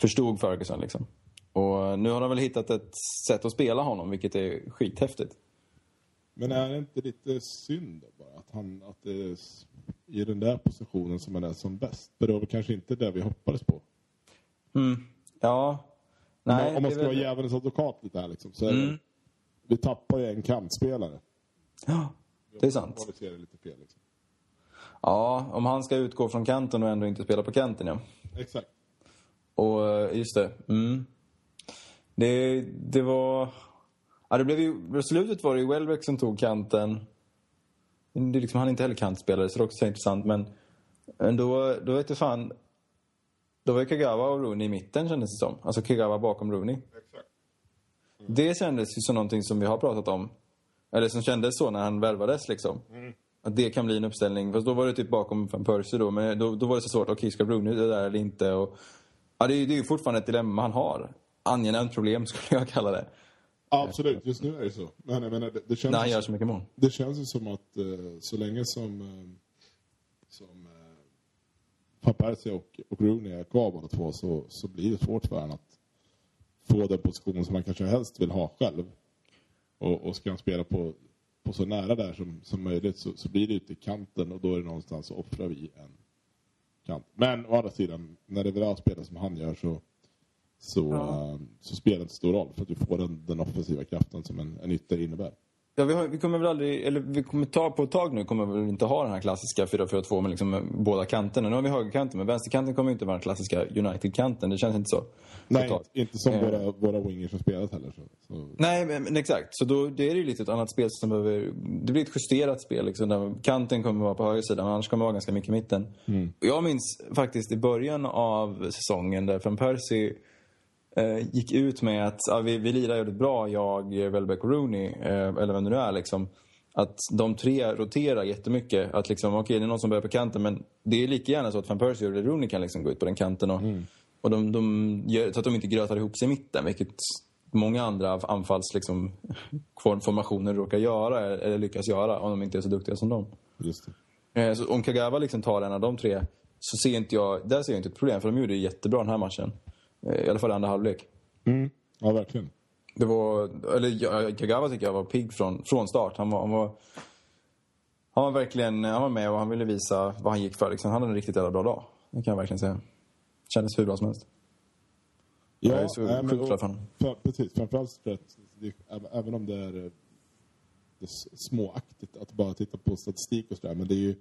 förstod Ferguson liksom. Och nu har de väl hittat ett sätt att spela honom, vilket är skithäftigt. Men är det inte lite synd då bara att han att det är i den där positionen som han är som bäst? För det var väl kanske inte det vi hoppades på. Mm. Ja. Nej, om man ska vara djävulens advokat lite här liksom. Så är det, Mm. vi tappar ju en kantspelare. Ja, det är sant. Ja, det lite fel liksom. Ja, om han ska utgå från kanten och ändå inte spela på kanten, ja. Exakt. Och eh, just det. Mm. Det, det var... Ja, det blev ju... Slutet var det ju Welbeck som tog kanten. Det liksom, han är inte heller kantspelare, så det är också så intressant. Men, då, då vet du fan... Då var Kagawa och Rooney i mitten, kändes det som. Alltså Kagawa bakom Rooney. Exakt. Det kändes ju som någonting som vi har pratat om. Eller som kändes så när han värvades liksom. Att det kan bli en uppställning. Fast då var det typ bakom Van Persie då. Men då, då var det så svårt. Okej, ska Rooney det där eller inte? Och, ja, det, är, det är ju fortfarande ett dilemma han har. angenämt problem skulle jag kalla det. Absolut, just nu är det så. Men jag menar, det, det känns, När han gör så mycket mål. det känns ju som att eh, så länge som, eh, som eh, Persie och, och Rooney är kvar båda två så, så blir det svårt för honom att få den position som han kanske helst vill ha själv. Och, och ska han spela på, på så nära där som, som möjligt så, så blir det ute i kanten och då är det någonstans så offrar vi en kant. Men å andra sidan, när Evra spelar som han gör så, så, Ja. eh, så spelar det inte stor roll för att du får den, den offensiva kraften som en, en ytter innebär. Ja, vi, har, vi kommer väl aldrig, eller vi kommer ta på ett tag nu kommer vi väl inte ha den här klassiska 4-4-2 med liksom med båda kanterna. Nu har vi högerkanten, men vänsterkanten kommer inte vara den klassiska United-kanten. Det känns inte så. Nej, inte, inte som Eh. våra, våra wingers som spelat heller. Så, så. Nej, men, men exakt. Så då, det är ju lite ett annat spel som behöver... Det blir ett justerat spel liksom, där kanten kommer vara på höger sida, men annars kommer det vara ganska mycket i mitten. Jag minns faktiskt i början av säsongen där Van Persie eh, gick ut med att ja, vi, vi lirar jävligt bra, jag, Welbeck och Rooney, eh, eller vem det nu är liksom. Att de tre roterar jättemycket. Att liksom, okej, det är någon som börjar på kanten, men det är lika gärna så att Van Persie eller Rooney kan liksom gå ut på den kanten. Och, och de, de gör, så att de inte grötar ihop sig i mitten, vilket många andra anfalls liksom, formationer råkar göra, eller lyckas göra, om de inte är så duktiga som dem. Eh, Så om Kagawa liksom tar en av de tre så ser inte jag, där ser jag inte ett problem för de gjorde det jättebra den här matchen. Eh, I alla fall andra halvlek. Mm. Ja, verkligen. Det var, eller ja, Kagawa tycker jag var pigg från, från start. Han var, han var, han var verkligen, han var med och han ville visa vad han gick för. Liksom. Han hade en riktigt jävla bra dag. Det kan jag verkligen säga. Kändes hur bra som helst. Jag är så nej, sjukt glad för honom. Precis, framförallt för att det, även- om det är, eh, det är småaktigt att bara titta på statistik och sådär. Men det, är ju,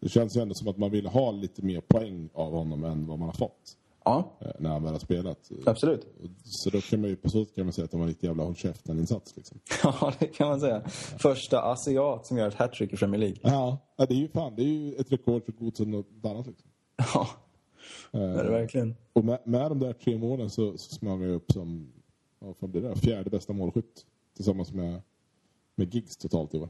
det känns ju ändå som att man vill ha lite mer poäng av honom än vad man har fått. Ja, eh, När väl har spelat. absolut. Så då kan man ju på så sätt kan man säga att det var riktig jävla håll käften-insats. Liksom. Ja, det kan man säga. Första asiat som gör ett hattrick i Premier League. Ja, det är ju fan, det är ju ett rekord så god som något annat. Liksom. Ja, det är det verkligen. Och med, med de där tre målen så, så smög jag upp som vad blir det, fjärde bästa målskytt tillsammans med, med Giggs totalt i år.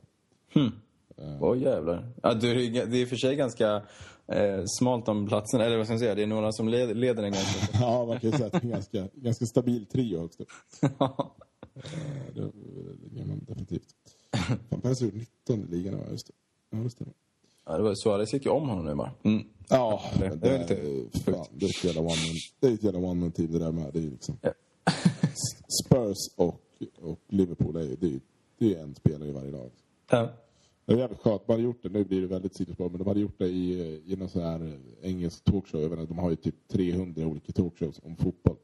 Åh jävlar. Ja, det, är, det i och för sig ganska eh, smalt om platsen. Eller vad ska jag säga? Det är några som leder, leder den ganska. Ja, man kan ju säga att det är en ganska, ganska stabil trio högst upp. Eh, Det, det gör man definitivt. Fan, Percy har gjort 19 i ligan, ja, just det. Ja, det. ja, det var Suarez gick ju om honom nu bara. Mm. Ja, det- men det är det, lite är, fan, det är ett jävla one-man det är ett jävla one team det där med. Det är liksom Ja. Spurs och, och Liverpool, är ju, det är ju det är en spelare i varje lag. Ja. Det är jävligt skönt. Man hade gjort det, nu blir det väldigt sidospår, men de hade gjort det i, i någon sån här engelsk talkshow. Jag inte, de har ju typ 300 olika talkshows om fotboll.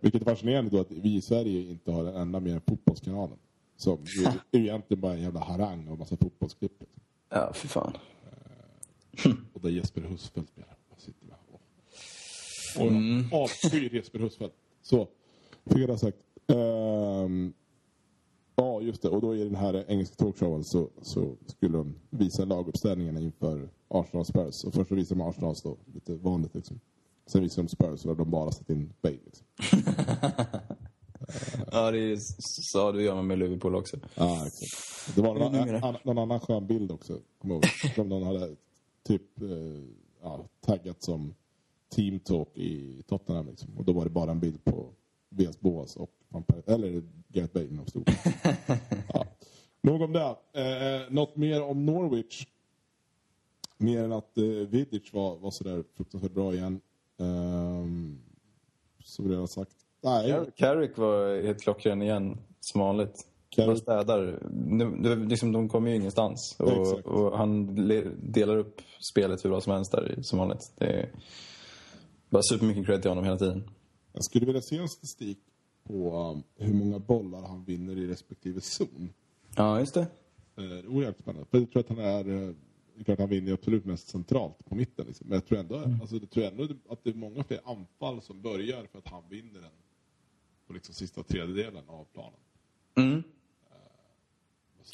Vilket är fascinerande då att vi i Sverige inte har en enda mer än Fotbollskanalen. Som ju är ju egentligen bara en jävla harang och massa fotbollsklipp. liksom. Ja, fy fan. Och där Jesper Husfeldt. Jag sitter där och... Och jag avskyr Jesper Husfeldt. Så, fick jag det sagt. Ehm, ja, just det. Och då i den här engelska talkshowen så, så skulle de visa laguppställningarna inför Arsenal Spurs. Och först så visade de Arsenal då, lite vanligt liksom. Sen visade de Spurs och de bara satt in Bale liksom. Ja, det är, så du gör man med Liverpool också. Ja, exakt. Det var någon, an, någon annan skön bild också, kommer ihåg. Som någon hade typ eh, ja, taggat som Team Talk i Tottenham. Liksom. Och då var det bara en bild på Vias Boas och eller Gareth Bale när de stod. ja. Nog om det. Eh, något mer om Norwich? Mer än att eh, Vidic var, var sådär fruktansvärt bra igen. Ehm, som redan har sagt. Nej, Car- Carrick var helt klockren igen, som vanligt. Carrick- Bara städar. Nu, det, liksom, de kommer ju ingenstans. Och, och han le, delar upp spelet hur bra som helst där, som vanligt. Det är bara supermycket cred till honom hela tiden. Jag skulle vilja se en statistik på um, hur många bollar han vinner i respektive zon. Ja, just det. Eh, Det är oerhört spännande. För jag tror att han är... eh, Det är klart han vinner absolut mest centralt på mitten. Liksom. Men jag tror, ändå, alltså, jag tror ändå att det är många fler anfall som börjar för att han vinner den på liksom sista tredjedelen av planen. Mm.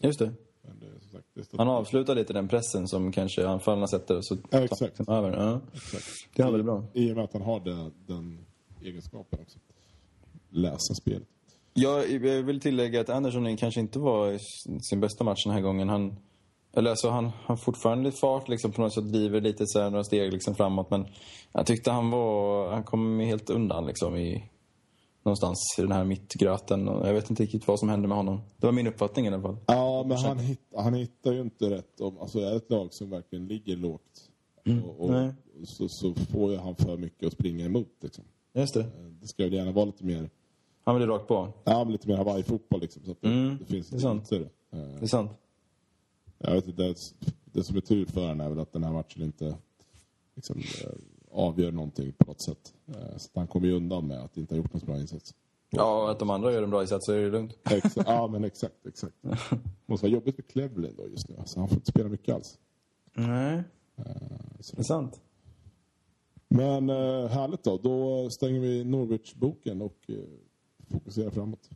Just det. Men det, som sagt, det Han avslutar lite den pressen som kanske anfallarna sätter och så Ja, exakt. över. Ja. Exakt. Det är väldigt bra. I och med att han har den, den egenskapen också. Läsa spelet. Jag, jag vill tillägga att Anderson kanske inte var i sin bästa match den här gången. Han, eller alltså han har fortfarande lite fart, liksom på något sätt driver lite så här, några steg liksom framåt. Men jag tyckte han var, han kom helt undan liksom i, någonstans i den här mittgröten. Och jag vet inte riktigt vad som hände med honom. Det var min uppfattning i alla fall. Ja, men han, hitt, han hittar ju inte rätt. Om, alltså är ett lag som verkligen ligger lågt och, och Nej. så, så får ju han för mycket att springa emot. Liksom. Just det. Eh, Det ska väl gärna vara lite mer, Han blev rakt på. ja, men lite mer Hawaii-fotboll liksom. Så det, Mm, det finns det är sant. eh, Det är sant. Jag vet inte, det, det som är tur för honom är väl att den här matchen inte liksom, eh, avgör någonting på något sätt. Eh, Så han kommer ju undan med att inte ha gjort någon bra insats. Ja, och att de andra gör en bra insats så är det lugnt. Exa ja, men exakt, exakt. måste vara jobbigt för Cleverlin då just nu. Alltså, han får inte spela mycket alls. Nej, Så. det är sant. Men eh, härligt då. Då stänger vi Norwich-boken och fokuserar framåt.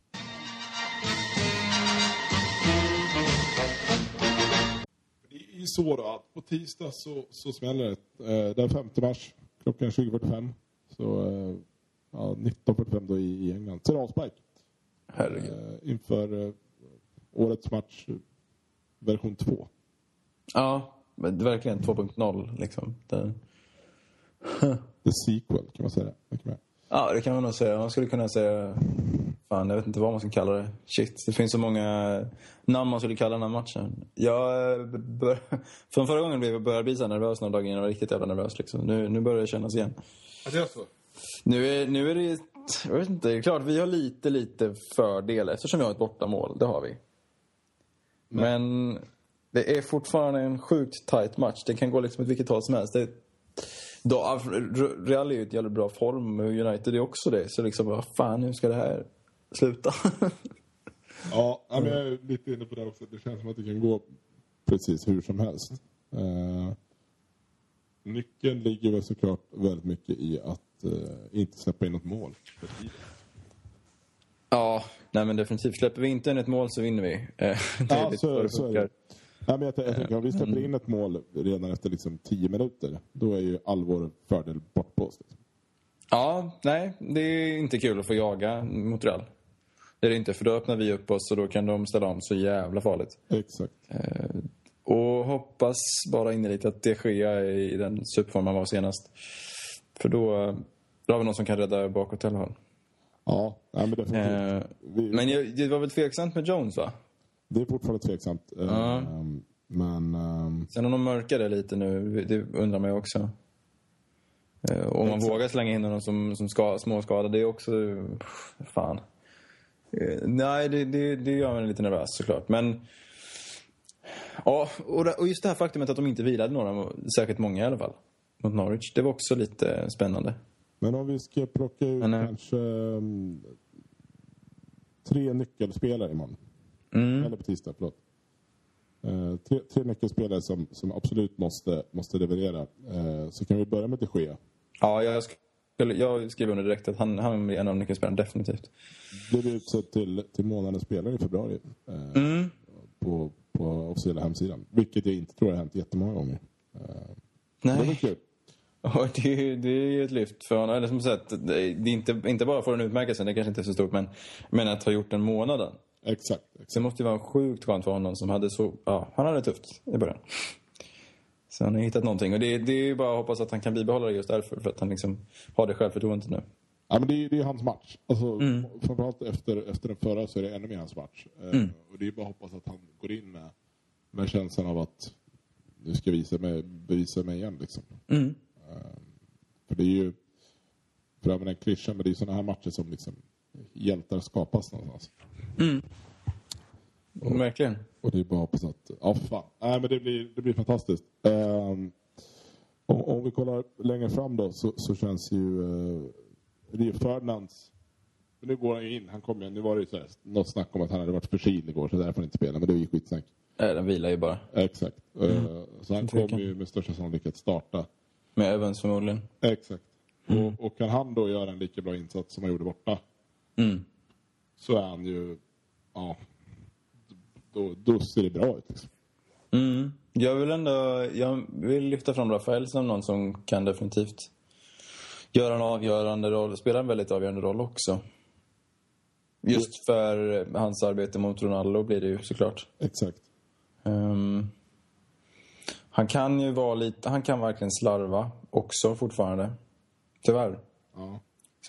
Det är ju så då att på tisdag så, så smäller det. Eh, den 5 mars klockan 20.45. Så eh, ja, 19.45 då i, i England. Det avspark. Herregud. Eh, inför eh, årets match version 2. Ja, men det är verkligen 2.0 liksom. Det... The sequel kan man säga. Det kan man- Ja, det kan man nog säga. Man skulle kunna säga... Fan, jag vet inte vad man ska kalla det. Shit, det finns så många namn man skulle kalla den här matchen. Jag bör... Från förra gången blev jag började bli så nervös några dagar innan. Jag var riktigt jävla nervös liksom. Nu, nu börjar det kännas igen. Ja, det är så. Nu är, nu är det... Jag vet inte. Det är klart, vi har lite, lite fördel eftersom vi har ett bortamål. Det har vi. Men det är fortfarande en sjukt tight match. Det kan gå liksom åt vilket håll som helst. Det, då, Real är ju ett jävla bra form United är också det. Så liksom, vad fan, hur ska det här sluta? Ja, men jag är lite inne på det också. Det känns som att det kan gå precis hur som helst. Eh, nyckeln ligger väl såklart väldigt mycket i att eh, inte släppa in något mål. ja, nej men definitivt. Släpper vi inte in ett mål så vinner vi. Eh, det är Ja, så, så är det. Ja, men jag, jag tänker, om vi släpper in ett mål redan efter liksom tio minuter, då är ju all vår fördel bortblåst. Liksom. Ja, nej, det är inte kul att få jaga mot Real. Det är det inte, för då öppnar vi upp oss och då kan de ställa om så jävla farligt. Exakt. Och hoppas bara innerligt att det sker i den superform han var senast. För då, då har vi någon som kan rädda bakåt i alla fall. Ja, ja men definitivt. Eh, Vi, men jag, det var väl tveksamt med Jones va? Det är fortfarande tveksamt. Ja. Men... ehm, Sen om de mörkar det lite nu, det undrar man ju också. Eh, om man vågar slänga in honom som, som ska, småskadad, det är också... Fan. Eh, nej, det, det, det gör mig lite nervös såklart. Men... Ja, och, just det här faktumet att de inte vilade några, särskilt många i alla fall, mot Norwich. Det var också lite spännande. Men om vi ska plocka ut Men, eh, kanske um, tre nyckelspelare imorgon. Mm. Eller på tisdag, förlåt. Eh, tre, tre nyckelspelare som, som absolut måste, måste leverera. Eh, så kan vi börja med de Gea. Ja, jag, skulle, jag skriver under direkt att han, han är en av nyckelspelarna, definitivt. Blev utsedd till, till månadens spelare i februari. Eh, Mm. på, på officiella hemsidan. Vilket jag inte tror har hänt jättemånga gånger. Eh, Det var Nej. kul. Ja, det, är- det är ju ett lyft för honom. Eller som sagt, det är inte, inte bara få den utmärkelsen, det kanske inte är så stort, men, men att ha gjort den månaden. Exakt. exakt. Det måste ju vara sjukt skönt för honom som hade så, ja, han hade det tufft i början. Så han har hittat någonting och det, det är ju bara att hoppas att han kan bibehålla det just därför, för att han liksom har det självförtroendet nu. Ja, men det, är, det är hans match. Alltså, Mm. Framförallt efter, efter den förra så är det ännu mer hans match. Eh, och det är bara att hoppas att han går in med, med känslan av att nu ska jag visa mig, bevisa mig igen. Liksom. Mm. För det är ju, för att använda en klyscha, men det är sådana här matcher som liksom hjältar skapas någonstans. Verkligen. Och det är bara att hoppas att, ja fan. Nej men det blir, det blir fantastiskt. Ehm, om, om vi kollar längre fram då så, så känns ju uh, Rio Ferdinands, nu går han ju in, han kom ju, nu var det ju så här, något snack om att han hade varit förkyld igår så därför han inte spelade, men det var ju skitsnack. Nej, den vilar ju bara. Exakt. Eh, så han kommer ju med största sannolikhet starta. Med Evans förmodligen. Exakt. Och, och kan han då göra en lika bra insats som han gjorde borta Mm. så är han ju, ja, då, då ser det bra ut liksom. Mm. Jag vill ändå, jag vill lyfta fram Rafael som någon som kan definitivt göra en avgörande roll, spela en väldigt avgörande roll också. Just för hans arbete mot Ronaldo blir det ju såklart. Exakt. Ehm, han kan ju vara lite, han kan verkligen slarva också fortfarande. Tyvärr. Ja.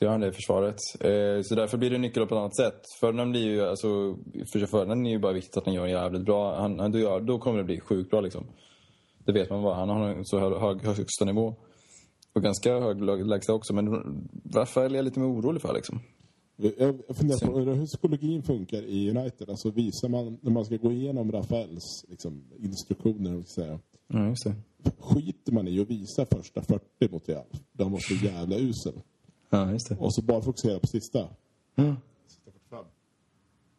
Så gör han det i försvaret. Eh, så därför blir det nyckel på ett annat sätt. Förden blir ju, alltså, för förden är ju bara viktigt att han gör jävligt bra. Han, han, då, då kommer det bli sjukt bra liksom. Det vet man bara. Han har en så hög, hög högsta nivå. Och ganska hög lägsta också. Men Rafael är jag lite mer orolig för liksom. Jag funderar på hur psykologin funkar i United. Alltså visar man, när man ska gå igenom Rafaels liksom, instruktioner, säga. Ja, just det. Skiter man i att visa första 40 mot Real. De så jävla usel. Ja, just det. Och så bara fokusera på sista. Mm. Sista 45.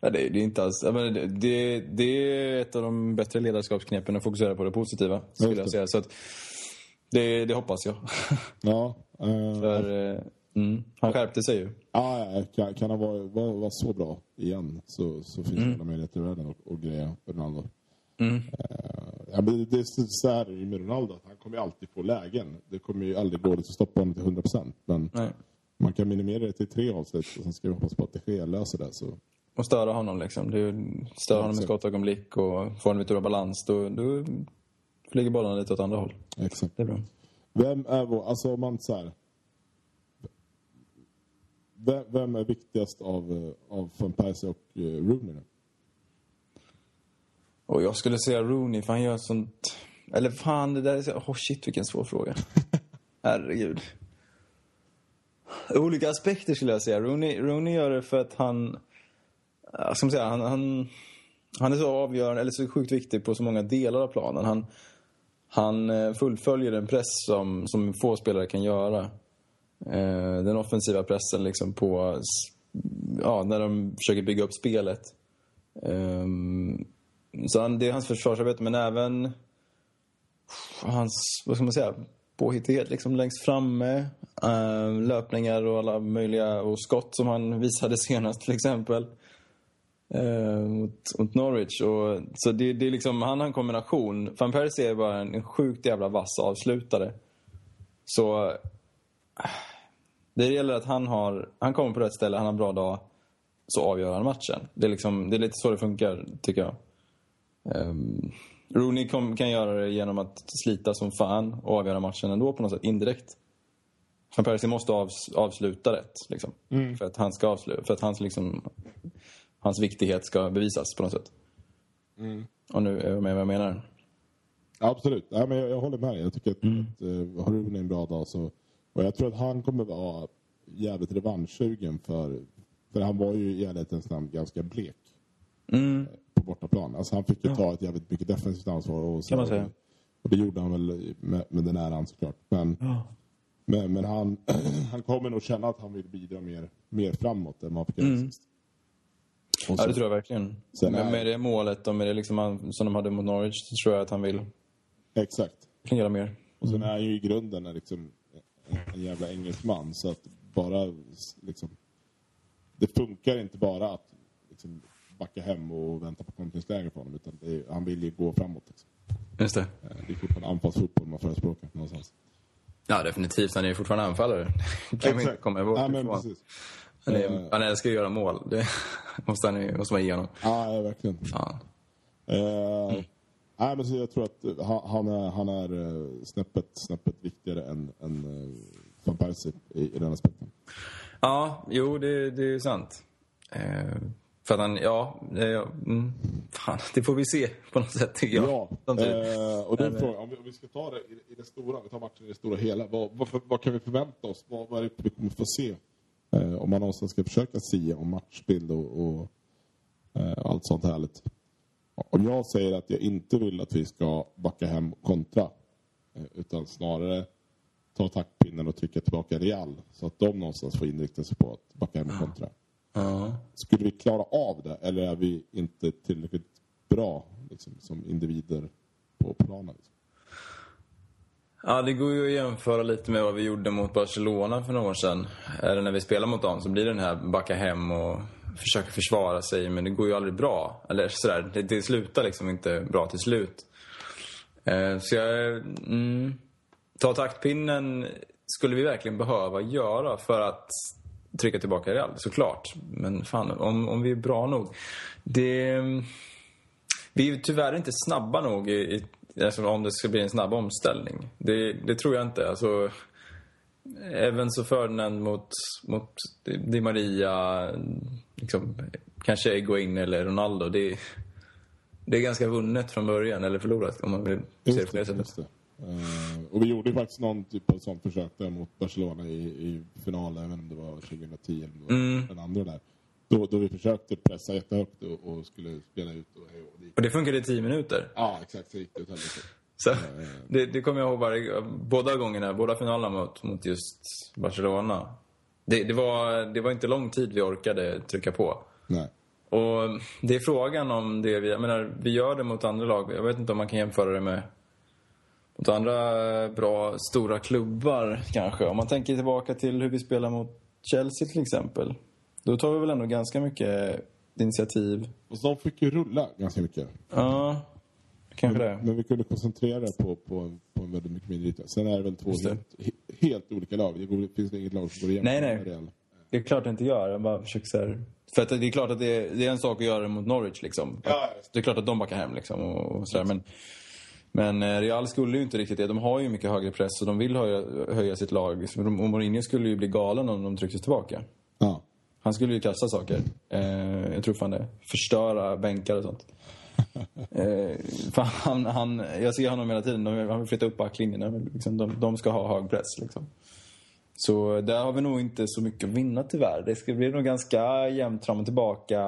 Ja, det, det är inte alls... Menar, det, det, det är ett av de bättre ledarskapsknepen att fokusera på det positiva, skulle jag säga. Så att, det, det hoppas jag. Ja. Uh, För, uh, mm, han skärpte sig ju. Ja, kan, kan han vara, vara, vara så bra igen så, så finns det Mm. alla möjligheter i världen att, att greja Ronaldo. Mm. Uh, ja, men det är så här med Ronaldo, att han kommer ju alltid få lägen. Det kommer ju aldrig gå att stoppa honom till 100%. Men Nej. Man kan minimera det till tre avslut och sen ska vi hoppas på att det löser det. Så. Och störa honom liksom. Du stör honom i skottögonblick och får honom lite ur balans. Då, då flyger bollarna lite åt andra håll. Exakt. Det är bra. Vem är vår, alltså om man så här. Vem, vem är viktigast av, eh, av Van Persie och uh, Rooney? Och jag skulle säga Rooney, för han gör sånt... Eller fan, det där är så... Oh shit, vilken svår fråga. Herregud. Olika aspekter skulle jag säga. Rooney, Rooney gör det för att han... Ska man säga, han, han, han är så avgörande, eller så sjukt viktig på så många delar av planen. Han, han eh, fullföljer en press som, som få spelare kan göra. Eh, den offensiva pressen liksom på... Ja, när de försöker bygga upp spelet. Eh, så han, det är hans försvarsarbete, men även hans, vad ska man säga, påhittighet liksom längst framme. Uh, löpningar och alla möjliga, och skott som han visade senast till exempel. Uh, mot, mot Norwich. Och, så det, det är liksom, han har en kombination. Van Persie är bara en, en sjukt jävla vass avslutare. Så det gäller att han har, han kommer på rätt ställe, han har en bra dag, så avgör han matchen. Det är, liksom, det är lite så det funkar, tycker jag. Um, Rooney kom, kan göra det genom att slita som fan och avgöra matchen ändå på något sätt, indirekt. Van Persie måste avs, avsluta rätt, liksom. För att han ska avsluta, för att hans, liksom, hans viktighet ska bevisas på något sätt. Och nu är jag med vad jag menar. Absolut. Ja, men jag, jag håller med. Jag tycker att, att uh, har Rooney en bra dag så... Och jag tror att han kommer vara jävligt revanschsugen för... För han var ju i ärlighetens namn ganska blek Mm. På bortaplan. Alltså han fick ju ta ett jävligt mycket defensivt ansvar. Och så, Kan man säga. Och det gjorde han väl med, med den äran såklart. Men, men, men han, han kommer nog känna att han vill bidra mer, mer framåt än vad han fick göra sist. Och Ja, det tror jag verkligen. Sen med, är- med det målet och med det liksom han, som de hade mot Norwich så tror jag att han vill, Exakt. vill göra mer. Och sen är han ju i grunden en, liksom, en, en jävla engelsman. Så att bara liksom... Det funkar inte bara att liksom, backa hem och vänta på kontingsläge för honom. Utan det är, han vill ju gå framåt. Liksom. Just det. Eh, Det är fortfarande anfallsfotboll man förespråkar någonstans. Ja, definitivt. Han är ju fortfarande anfallare. kan vi inte komma bort ja, men precis. Han, är, Eh. han älskar att göra mål. Det måste, han, måste man ge honom. Ja, ja, verkligen. Ja. Eh, nej, men så jag tror att han, är, han är snäppet, snäppet viktigare än, än uh, Van Persie i, i den aspekten. Ja, jo, det, det är sant. Eh, för att han, ja, det, ja mm, fan, det får vi se på något sätt tycker jag. Ja, eh, och då är Men, frågan, om vi, om vi ska ta det i, i det stora, vi tar matchen i det stora hela. Vad, vad, vad kan vi förvänta oss? Vad, vad är det vi kommer få se? Eh, om man någonstans ska försöka sia om matchbild och, och eh, allt sånt härligt. Om jag säger att jag inte vill att vi ska backa hem kontra. Eh, utan snarare ta taktpinnen och trycka tillbaka Real. Så att de någonstans får inrikta sig på att backa hem kontra. Ja. Skulle vi klara av det eller är vi inte tillräckligt bra liksom, som individer på planen? Liksom? ja, det går ju att jämföra lite med vad vi gjorde mot Barcelona för några år sedan. Eller när vi spelar mot dem så blir det den här backa hem och försöka försvara sig, men det går ju aldrig bra. Eller sådär, det, det slutar liksom inte bra till slut. Eh, så jag... Mm, ta taktpinnen skulle vi verkligen behöva göra för att trycka tillbaka Real, såklart. Men fan, om, om vi är bra nog. Det... Vi är tyvärr inte snabba nog i, i, alltså om det ska bli en snabb omställning. Det, det tror jag inte. Alltså, Evans och Ferdinand mot, mot Di Maria, liksom, kanske Egoin eller Ronaldo. Det, det är ganska vunnet från början, eller förlorat om man vill se det på det sättet. Uh, och vi gjorde faktiskt någon typ av sånt försök där mot Barcelona i, i finalen, även om det var 2010 eller det var mm. den andra där. Då, då vi försökte pressa jättehögt och, och skulle spela ut. Och, och, det, och det funkade i tio minuter? Ja, exakt. Så gick det så, det, det kommer jag ihåg varje, båda gångerna, båda finalerna mot, mot just Barcelona. Det, det, var, det var inte lång tid vi orkade trycka på. Nej. Och det är frågan om det vi... Jag menar, vi gör det mot andra lag. Jag vet inte om man kan jämföra det med mot andra bra, stora klubbar kanske. Om man tänker tillbaka till hur vi spelar mot Chelsea till exempel. Då tar vi väl ändå ganska mycket initiativ. Och de fick ju rulla ganska mycket. Ja, kanske men, det. Men vi kunde koncentrera på, på, på en väldigt mycket mindre yta. Sen är det väl två helt, helt, olika lag. Det går, finns det inget lag som går igenom. Nej, nej. Real. Det är klart det inte gör. Jag bara försöker så här... För att det är klart att det är, det är en sak att göra det mot Norwich liksom. Ja, det är klart att de backar hem liksom och, och sådär. Men, men eh, Real skulle ju inte riktigt det. De har ju mycket högre press och de vill höja, höja sitt lag. Och Mourinho skulle ju bli galen om de trycktes tillbaka. Ja. Han skulle ju kasta saker. Eh, jag tror fan det. Förstöra bänkar och sånt. eh, han, han, jag ser honom hela tiden. Han vill flytta upp backlinjerna. Liksom, de, de ska ha hög press. Liksom. Så där har vi nog inte så mycket att vinna tyvärr. Det ska bli nog ganska jämnt fram och tillbaka.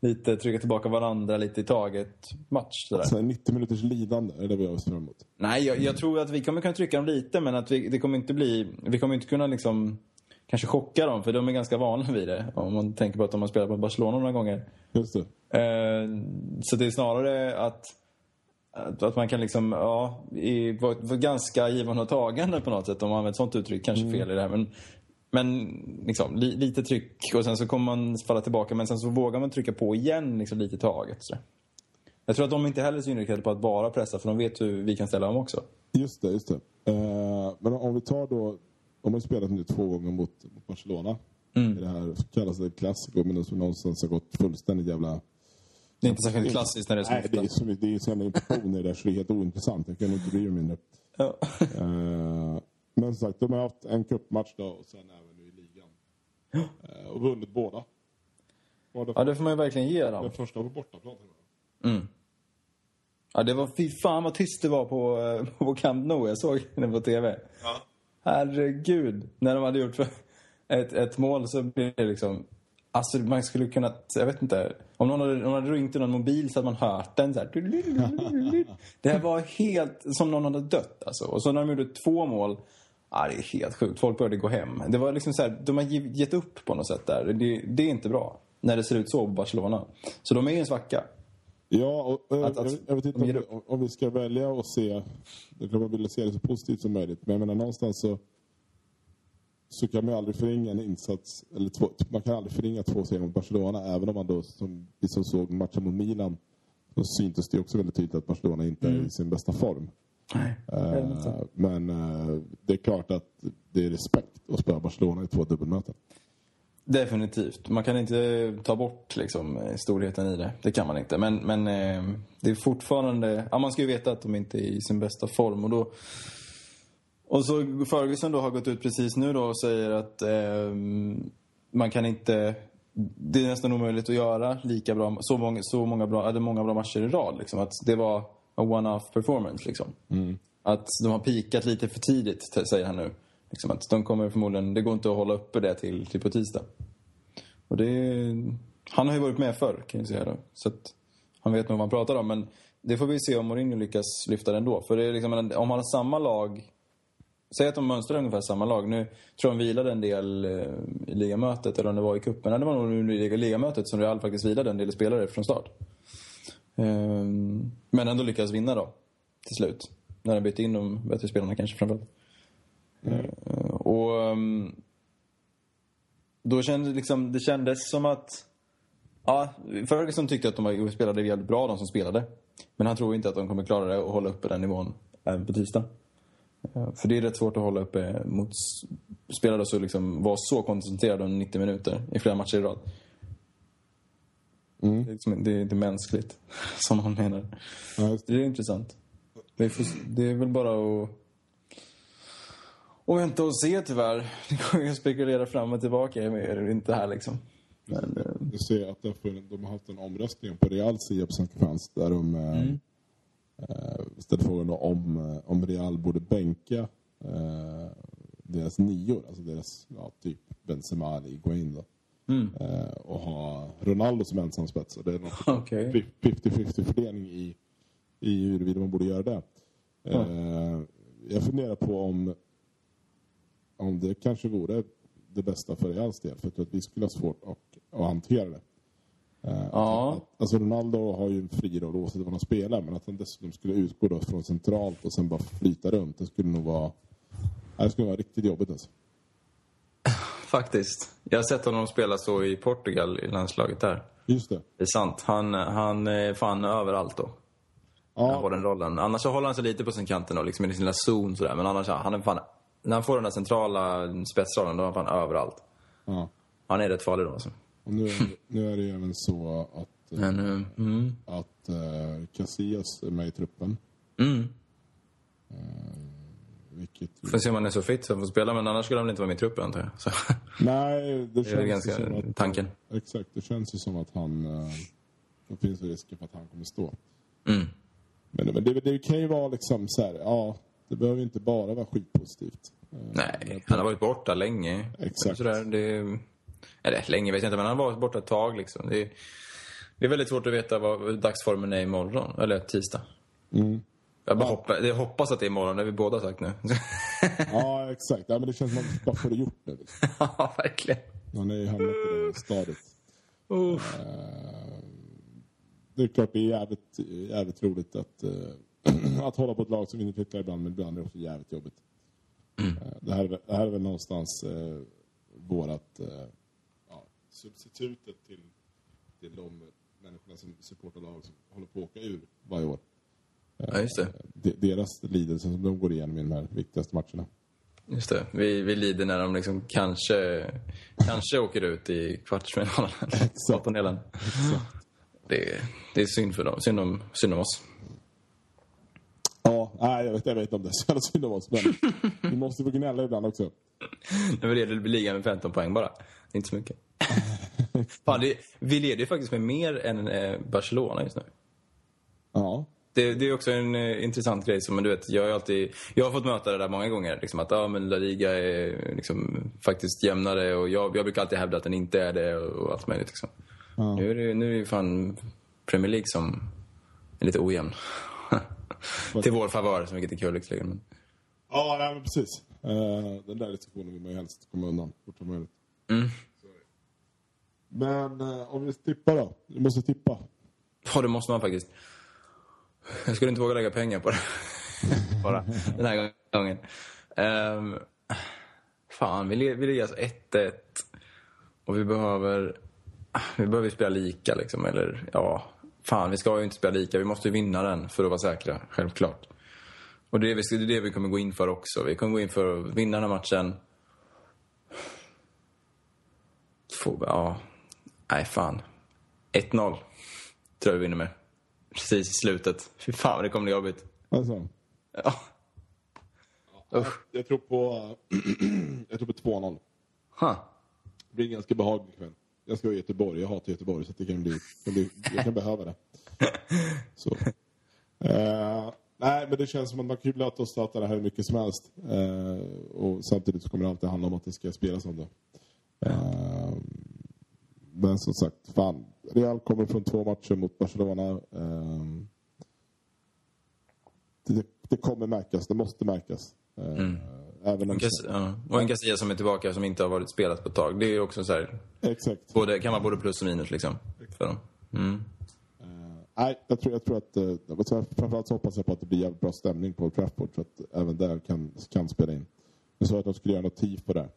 Lite trycka tillbaka varandra lite i taget match. Sådär. Alltså 90 minuters lidande, är det vi har fram emot? Nej, jag, jag, tror att vi kommer kunna trycka dem lite men att vi, det kommer inte bli... Vi kommer inte kunna liksom kanske chocka dem för de är ganska vana vid det. Om man tänker på att de har spelat på Barcelona några gånger. Just det. Eh, så det är snarare att att man kan liksom, ja, vara ganska givande och tagande på något sätt om man använder ett sånt uttryck. Kanske mm. fel i det här. Men, men liksom, li, lite tryck och sen så kommer man falla tillbaka. Men sen så vågar man trycka på igen liksom, lite i taget. Så. Jag tror att de inte heller är så inriktade på att bara pressa för de vet hur vi kan ställa dem också. Just det, just det. Uh, men om vi tar då, de har spelat nu två gånger mot, mot Barcelona. Mm. I det här kallas det klassiker men som någonstans har gått fullständigt jävla det är inte särskilt klassiskt när det är så Nej, det är så, det är så jävla inflationer där så det är helt ointressant. Jag kan inte bry mig mindre. Ja. Uh, men som sagt, de har haft en cupmatch då och sen även nu i ligan. Uh, och vunnit båda. båda ja, det får man ju verkligen ge dem. Den första på bortaplan. Mm. Ja, det var, fy fan vad tyst det var på, eh, på Camp Nou. Jag såg det på TV. Ja. Herregud. När de hade gjort ett, ett mål så blev det liksom Alltså man skulle kunna, jag vet inte. Om någon hade, någon hade ringt i någon mobil så hade man hört den så här. Det här var helt som någon hade dött alltså. Och så när de gjorde två mål. Ah, det är helt sjukt. Folk började gå hem. Det var liksom så här, de har gett upp på något sätt där. Det, det är inte bra. När det ser ut så på Barcelona. Så de är i en svacka. Ja, och, att, att, jag, vet inte om om vi, ska välja att se... Det är klart man vill se det så positivt som möjligt. Men jag menar någonstans så så kan man aldrig förringa en insats, eller två, man kan aldrig förringa två segrar mot Barcelona, även om man då, som vi som såg matchen mot Milan, så syntes det också väldigt tydligt att Barcelona inte mm. är i sin bästa form. Nej, uh, men uh, det är klart att det är respekt att spela Barcelona i två dubbelmöten. Definitivt. Man kan inte ta bort liksom, storheten i det. Det kan man inte. Men, men eh, det är fortfarande... Ja, man ska ju veta att de inte är i sin bästa form. Och då och så Ferguson då har gått ut precis nu då och säger att eh, man kan inte... Det är nästan omöjligt att göra lika bra, så många, så många bra, eller många bra matcher i rad. Liksom. Att det var a one-off performance. Liksom. Mm. Att de har pikat lite för tidigt, säger han nu. Liksom att de kommer förmodligen, det går inte att hålla uppe det till, till på tisdag. Och det, han har ju varit med förr kan jag säga då. Så han vet nog vad han pratar om. Men det får vi se om Mourinho lyckas lyfta det ändå. För det är liksom, om man har samma lag Säg att de mönstrar ungefär samma lag. Nu tror jag de vilade en del eh, i ligamötet, eller om det var i cupen. Det var nog i ligamötet som Real faktiskt vilade en del spelare från start. Ehm, men ändå lyckades vinna då, till slut. När de bytte in de bättre spelarna kanske framförallt. Mm. Och ehm, då kändes liksom, det kändes som att... Ja, Ferguson tyckte att de spelade jävligt bra, de som spelade. Men han tror inte att de kommer klara det och hålla uppe den nivån även på tisdag. För det är rätt svårt att hålla uppe mot spelare som liksom var så koncentrerade under 90 minuter i flera matcher i rad. Mm. Det, är liksom, det är inte mänskligt, som han menar. Ja, det är intressant. Det är, för, det är väl bara att, att vänta och se tyvärr. Det går ju att spekulera fram och tillbaka med det inte här liksom. Men, eh, Du ser att de, har haft en omröstning på Reals sida på Svenska fans där de eh, eh, ställde frågan om, eh, om Real borde bänka eh, deras nior, alltså deras ja, typ Benzema Higuain då. Eh, och ha Ronaldo som ensam spets. Det är något Okej. 50-50 fördelning i, i huruvida man borde göra det. Eh, jag funderar på om, om det kanske vore det bästa för Reals del. För jag tror att vi skulle ha svårt att, att hantera det. Eh, Ja. att, alltså Ronaldo har ju en fri roll oavsett vad han spelar. Men att han dessutom skulle utgå då från centralt och sen bara flyta runt. Det skulle nog vara, det skulle vara riktigt jobbigt alltså. Faktiskt. Jag har sett honom spela så i Portugal, i landslaget där. Just det. Det är sant. Han, han är fan överallt då. Han Ja, har den rollen. Annars så håller han sig lite på sin kanten då, liksom i sin lilla zon sådär. Men annars, han är fan... När han får den där centrala spetsrollen, då är han fan överallt. ja. Han är rätt farlig då alltså. Och nu, är- nu är det ju även så att, eh, Men, eh, mm. att eh, Casillas är med i truppen. Mm. Vilket Får se om han är så fit så han får spela, men annars skulle han väl inte vara med i truppen antar jag. Så, Nej, det, det är känns ganska som att, tanken. Exakt, det känns ju som att han... Eh, det finns risker för att han kommer stå. Mm. Men, men det, det kan ju vara liksom så här, ja, det behöver inte bara vara skitpositivt. Eh, Nej, han har varit borta länge. Exakt. Sådär, det, eller länge vet jag inte, men han har varit borta ett tag liksom. Det, är- det är väldigt svårt att veta vad dagsformen är imorgon, eller tisdag. Mm. Jag, bara hoppas, jag hoppas att det är imorgon, det har vi båda sagt nu. Ja, exakt. Ja, men det känns som att man bara får det gjort nu. Ja, verkligen. Han är ju hamnat i det stadiet. Uh. Det är klart det är jävligt, jävligt roligt att, eh, att hålla på ett lag som vinner titlar ibland, men ibland är det också jävligt jobbigt. Mm. Eh, det, här, är väl- det här är väl någonstans eh, vårat eh, ja, substitutet till, till de människorna som supportar lag som håller på att åka ur varje år. Ja, just det. De, deras lidelse som de går igenom i de här viktigaste matcherna. Just det. Vi, vi lider när de liksom kanske, kanske åker ut i kvartsfinalen. Åttondelen. Det, det är synd för dem. Synd om, synd om oss. Ja, nej, jag vet, jag vet om det så jävla synd om oss, men vi måste få gnälla ibland också. Nu leder ligan med 15 poäng bara. Det är inte så mycket. Fan, det, vi leder ju faktiskt med mer än eh, Barcelona just nu. Ja, Det, det är också en eh, intressant grej. Som, men du vet, jag, har alltid, jag har fått möta det där många gånger. Liksom, att ja, men La Liga är liksom, faktiskt jämnare. Och jag, jag brukar alltid hävda att den inte är det och, och allt möjligt. Liksom. Ja. Nu, är det, nu är det fan Premier League som är lite ojämn. Till vår favör, som vilket är kul visserligen. Men... ja nej, men precis. Eh, den där diskussionen vill man ju helst komma undan fort som möjligt. Mm. Men eh, om vi tippar då? Vi måste tippa. Ja, det måste man faktiskt. Jag skulle inte våga lägga pengar på det. Bara den här gången. Um, fan, vi, vi ligger alltså 1-1. Och vi behöver... Vi behöver spela lika liksom, eller ja... Fan, vi ska ju inte spela lika. Vi måste ju vinna den för att vara säkra, självklart. Och det är, det är det vi kommer gå in för också. Vi kommer gå in för att vinna den här matchen. Få, ja... Nej, fan. 1-0 tror jag vi vinner med. Precis i slutet. Fy fan vad det kommer bli jobbigt. Alltså, Ja. Usch. jag tror på, jag tror på 2-0. Huh. Det blir en ganska behaglig kväll. Jag ska vara i Göteborg. Jag hatar Göteborg så det kan bli, kan bli jag kan behöva det. Så. Eh, nej, men det känns som att man kan ju blöta och starta det här hur mycket som helst. Eh, och samtidigt så kommer det alltid handla om att det ska spelas om det. Eh, men som sagt, fan. Real kommer från två matcher mot Barcelona. Eh, det, det kommer märkas. Det måste märkas. Eh, Även om... Cas- ja. Och en Casilla som är tillbaka som inte har varit spelat på ett tag. Det är också så här, Exakt. både, kan vara både plus och minus liksom. För dem. Mm. Nej, jag tror, jag tror att... eh, Framförallt så hoppas jag på att det blir jävligt bra stämning på Old Trafford så att även där kan, kan spela in. Jag sa att de skulle göra något tifo där.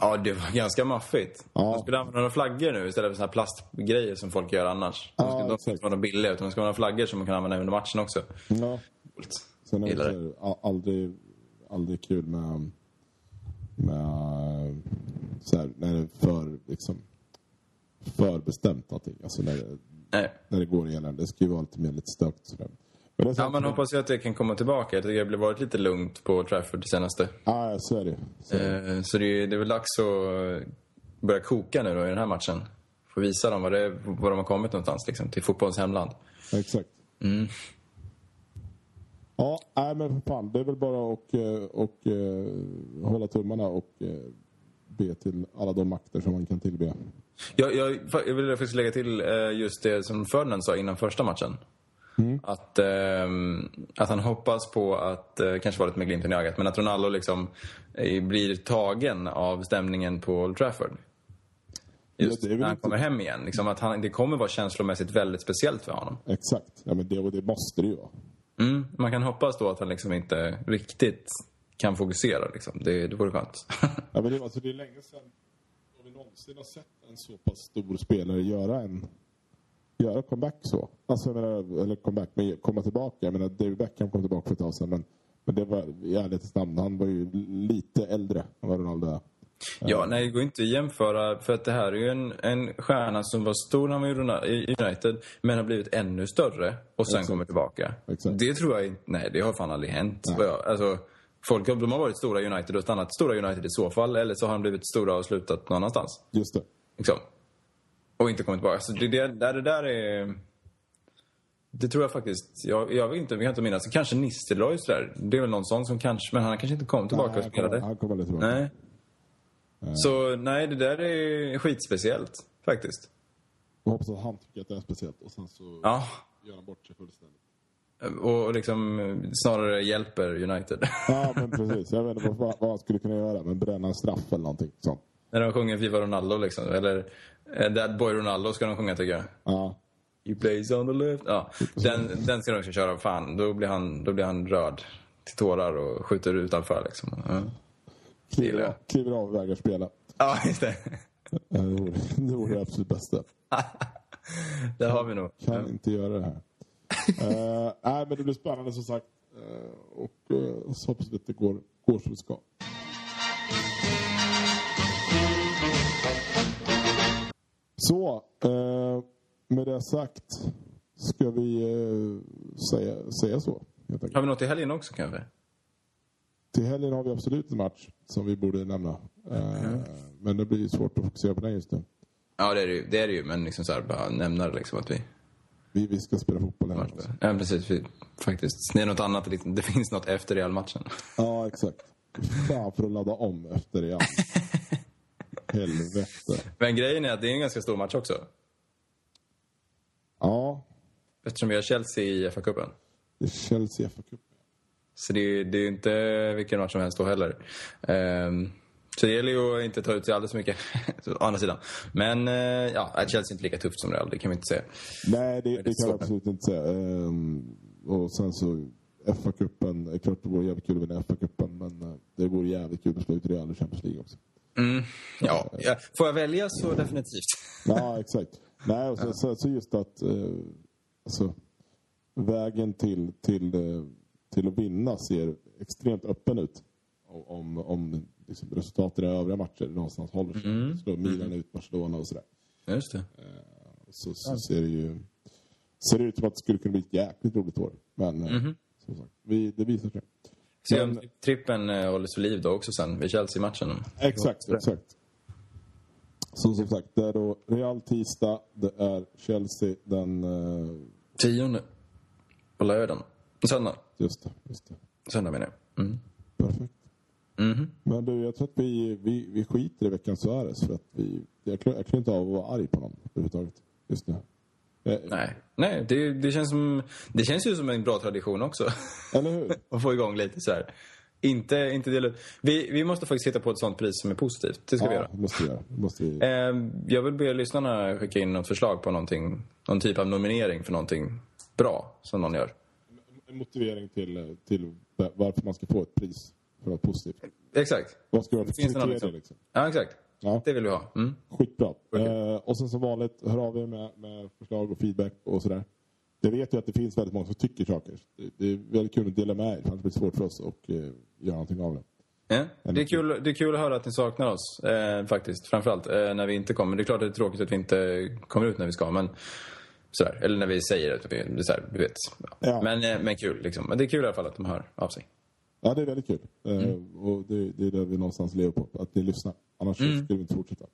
Ja, det var ganska maffigt. Ja. De skulle använda några flaggor nu istället för såna här plastgrejer som folk gör annars. De Ja, ska, de ska exakt. inte vara några billiga utan de ska vara några flaggor som man kan använda under matchen också. Ja. Coolt. Sen är det aldrig, aldrig kul med, med så här, när det är för, liksom, förbestämt allting. Alltså när det, Nej. när det går igenom. Det ska ju vara lite mer lite stökigt. Men Ja, man hoppas ju att det kan komma tillbaka. Jag tycker det har varit lite lugnt på Trafford det senaste. Ja, så är det. Så. Eh, Så det är, det är väl dags att börja koka nu då i den här matchen. Få visa dem var, det, var de har kommit någonstans liksom, till fotbollens hemland. Exakt. Mm. Ja, nej men för fan. Det är väl bara att och, och, eh, hålla tummarna och eh, be till alla de makter som man kan tillbe. Jag, jag, jag vill faktiskt lägga till eh, just det som Ferdinand sa innan första matchen. Att, ehm, att han hoppas på att, eh, kanske var lite med glimten i ögat, men att Ronaldo liksom eh, blir tagen av stämningen på Old Trafford. Just Ja, när han inte- kommer hem igen. Liksom att han, det kommer vara känslomässigt väldigt speciellt för honom. Exakt. Ja, men det, och det måste det ju vara. Mm, man kan hoppas då att han liksom inte riktigt kan fokusera. Liksom. Det, det vore skönt. Ja, men det, alltså, det är länge sedan vi någonsin har sett en så pass stor spelare göra en göra comeback så. Alltså, menar, eller comeback, men komma tillbaka. Jag menar, David Beckham kom tillbaka för ett tag sedan, men, men det var i ärlighetens namn, han var ju lite äldre än vad Ronaldo är. Ja, nej, det går inte att jämföra. För att det här är ju en, en stjärna som var stor när han var i United, men har blivit ännu större och sen Exakt. kommer tillbaka. Exakt. Det tror jag inte, nej det har fan aldrig hänt. Jag, alltså, folk de har varit stora i United och stannat stora i United i så fall, eller så har de blivit stora och slutat någon annanstans. Just det. Liksom. Och inte kommit tillbaka. Så det, det, det där är... Det tror jag faktiskt. Jag, jag vet inte, vi kan inte minnas. Kanske Nistelrooy sådär. Det är väl någon sån som kanske, men han kanske inte kom tillbaka Nej, och spelade. han kommer aldrig tillbaka. Nej. Så nej, det där är skitspeciellt faktiskt. Jag hoppas att han tycker att det är speciellt och sen så Ja. gör han bort sig fullständigt. Och, liksom eh, snarare hjälper United. Ja, men precis. Jag vet inte vad, vad han skulle kunna göra, men bränna en straff eller någonting sånt. När de sjunger Viva Ronaldo liksom. Eller eh, That Boy Ronaldo ska de sjunga tycker jag. Ja, You plays on the left. Ja, den, den ska de också köra. Fan, då blir han, då blir han rörd till tårar och skjuter utanför liksom. Ja, gillar kliver, jag. kliver av och vägrar spela. ja just det. Det vore, det det absolut bästa. Det har vi nog. Kan inte göra det här. uh, nej, men det blir spännande som sagt. Eh, och uh, så hoppas vi att det går, går som det ska. Så, eh, med det sagt ska vi eh, säga, säga så. Har vi något i helgen också kanske? Till helgen har vi absolut en match som vi borde nämna. Eh, Men det blir svårt att fokusera på den just nu. Ja, det är det ju. Det är det ju. Men liksom så här, bara nämna det liksom att vi... Vi, vi ska spela fotboll här. Ja, precis. Vi, faktiskt. Det är något annat. liksom. Det finns något efter Real-matchen. Ja, exakt. Fan för att ladda om efter det. Helvete. Men grejen är att det är en ganska stor match också. Ja, Eftersom vi har Chelsea i FA-cupen. det är Chelsea fa Cup. Så det är det är inte vilken match som helst då heller. Ehm, så det gäller ju att inte ta ut sig alldeles mycket, å andra sidan. Men eh, ja, Chelsea är inte lika tufft som Real, det kan vi inte säga. Nej, det, det är kan jag svårt. absolut inte säga. Ehm, och sen så FA-cupen. Det är klart det vore jävligt kul att vinna FA-cupen. Men eh, det vore jävligt kul att slå ut Real i Champions League också. Mm, ja, ja, får jag välja så definitivt. Ja, exakt. Nej, och så, så, så just att eh, alltså, vägen till, till, eh, till att vinna ser extremt öppen ut. Om, om liksom, resultaten i övriga matcher någonstans håller sig. Mm. Slår Milan ut Barcelona och sådär. Just det. Så, så ser det ju ser det ut som att det skulle kunna bli ett jäkligt roligt år. Men eh, Mhm. som sagt, vi, det visar sig. Se om trippen eh, hålls vid liv då också sen, vid Chelsea-matchen. Exakt, exakt. Så som sagt, det är då Real tisdag, det är Chelsea den... eh, Tionde. På lördagen. Söndag. Just det, just det. Söndag menar jag. Mm. Perfekt. Mhm. Men du, jag tror att vi, vi, vi skiter i veckans Suarez för att vi... Jag klarar, inte av att vara arg på någon överhuvudtaget just nu. Eh, Nej, Nej det, det, känns som, det känns ju som en bra tradition också. Eller hur? att få igång lite så här. Inte, inte dela. Vi, vi måste faktiskt hitta på ett sånt pris som är positivt. Det ska vi Ja, göra. det måste vi göra. Måste vi... Eh, jag vill be lyssnarna skicka in något förslag på någonting. Någon typ av nominering för någonting bra som någon gör. En motivering till, till varför man ska få ett pris för något positivt. Exakt. Vad ska det vara för kriterier liksom? liksom? Ja, exakt. Ja. Det vill vi ha. Mm. Skitbra. Okej. Eh, och sen som vanligt, hör av er med, med förslag och feedback och sådär. Jag vet ju att det finns väldigt många som tycker saker. Det, det är väldigt kul att dela med er, för annars blir det svårt för oss att eh, göra någonting av det. Ja. Det, är kul, det är kul att höra att ni saknar oss, eh, faktiskt. Framförallt eh, när vi inte kommer. Det är klart att det är tråkigt att vi inte kommer ut när vi ska, men Sådär. Eller när vi säger det är sådär, du vet. Ja. Ja. Men, eh, men kul liksom. Men det är kul i alla fall att de hör av sig. Ja, det är väldigt kul. Eh, Mm. och det, det är det vi någonstans lever på, att ni lyssnar. Annars så Mm. skulle vi inte fortsätta.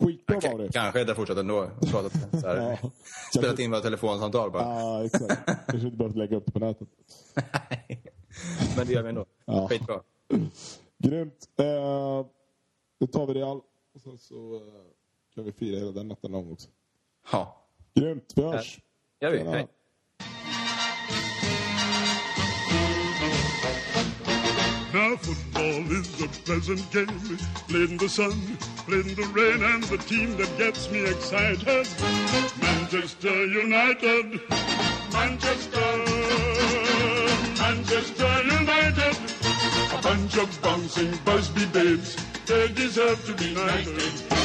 Skitbra var det. Kanske inte fortsätta ändå. Pratat, såhär, Ja. Spelat in våra telefonsamtal bara. Ja, exakt. Kanske inte behövt lägga upp det på nätet. Men det gör vi ändå. Ja. Skitbra. Grymt. Eh, då tar vi Real. Och sen så eh, kan vi fira hela den natten lång också. Ja. Grymt. Vi hörs. gör vi. Hej. Now football is a pleasant game, played in the sun, played in the rain, and the team that gets me excited, Manchester United, Manchester, Manchester United, a bunch of bouncing Busby babes, they deserve to be knighted.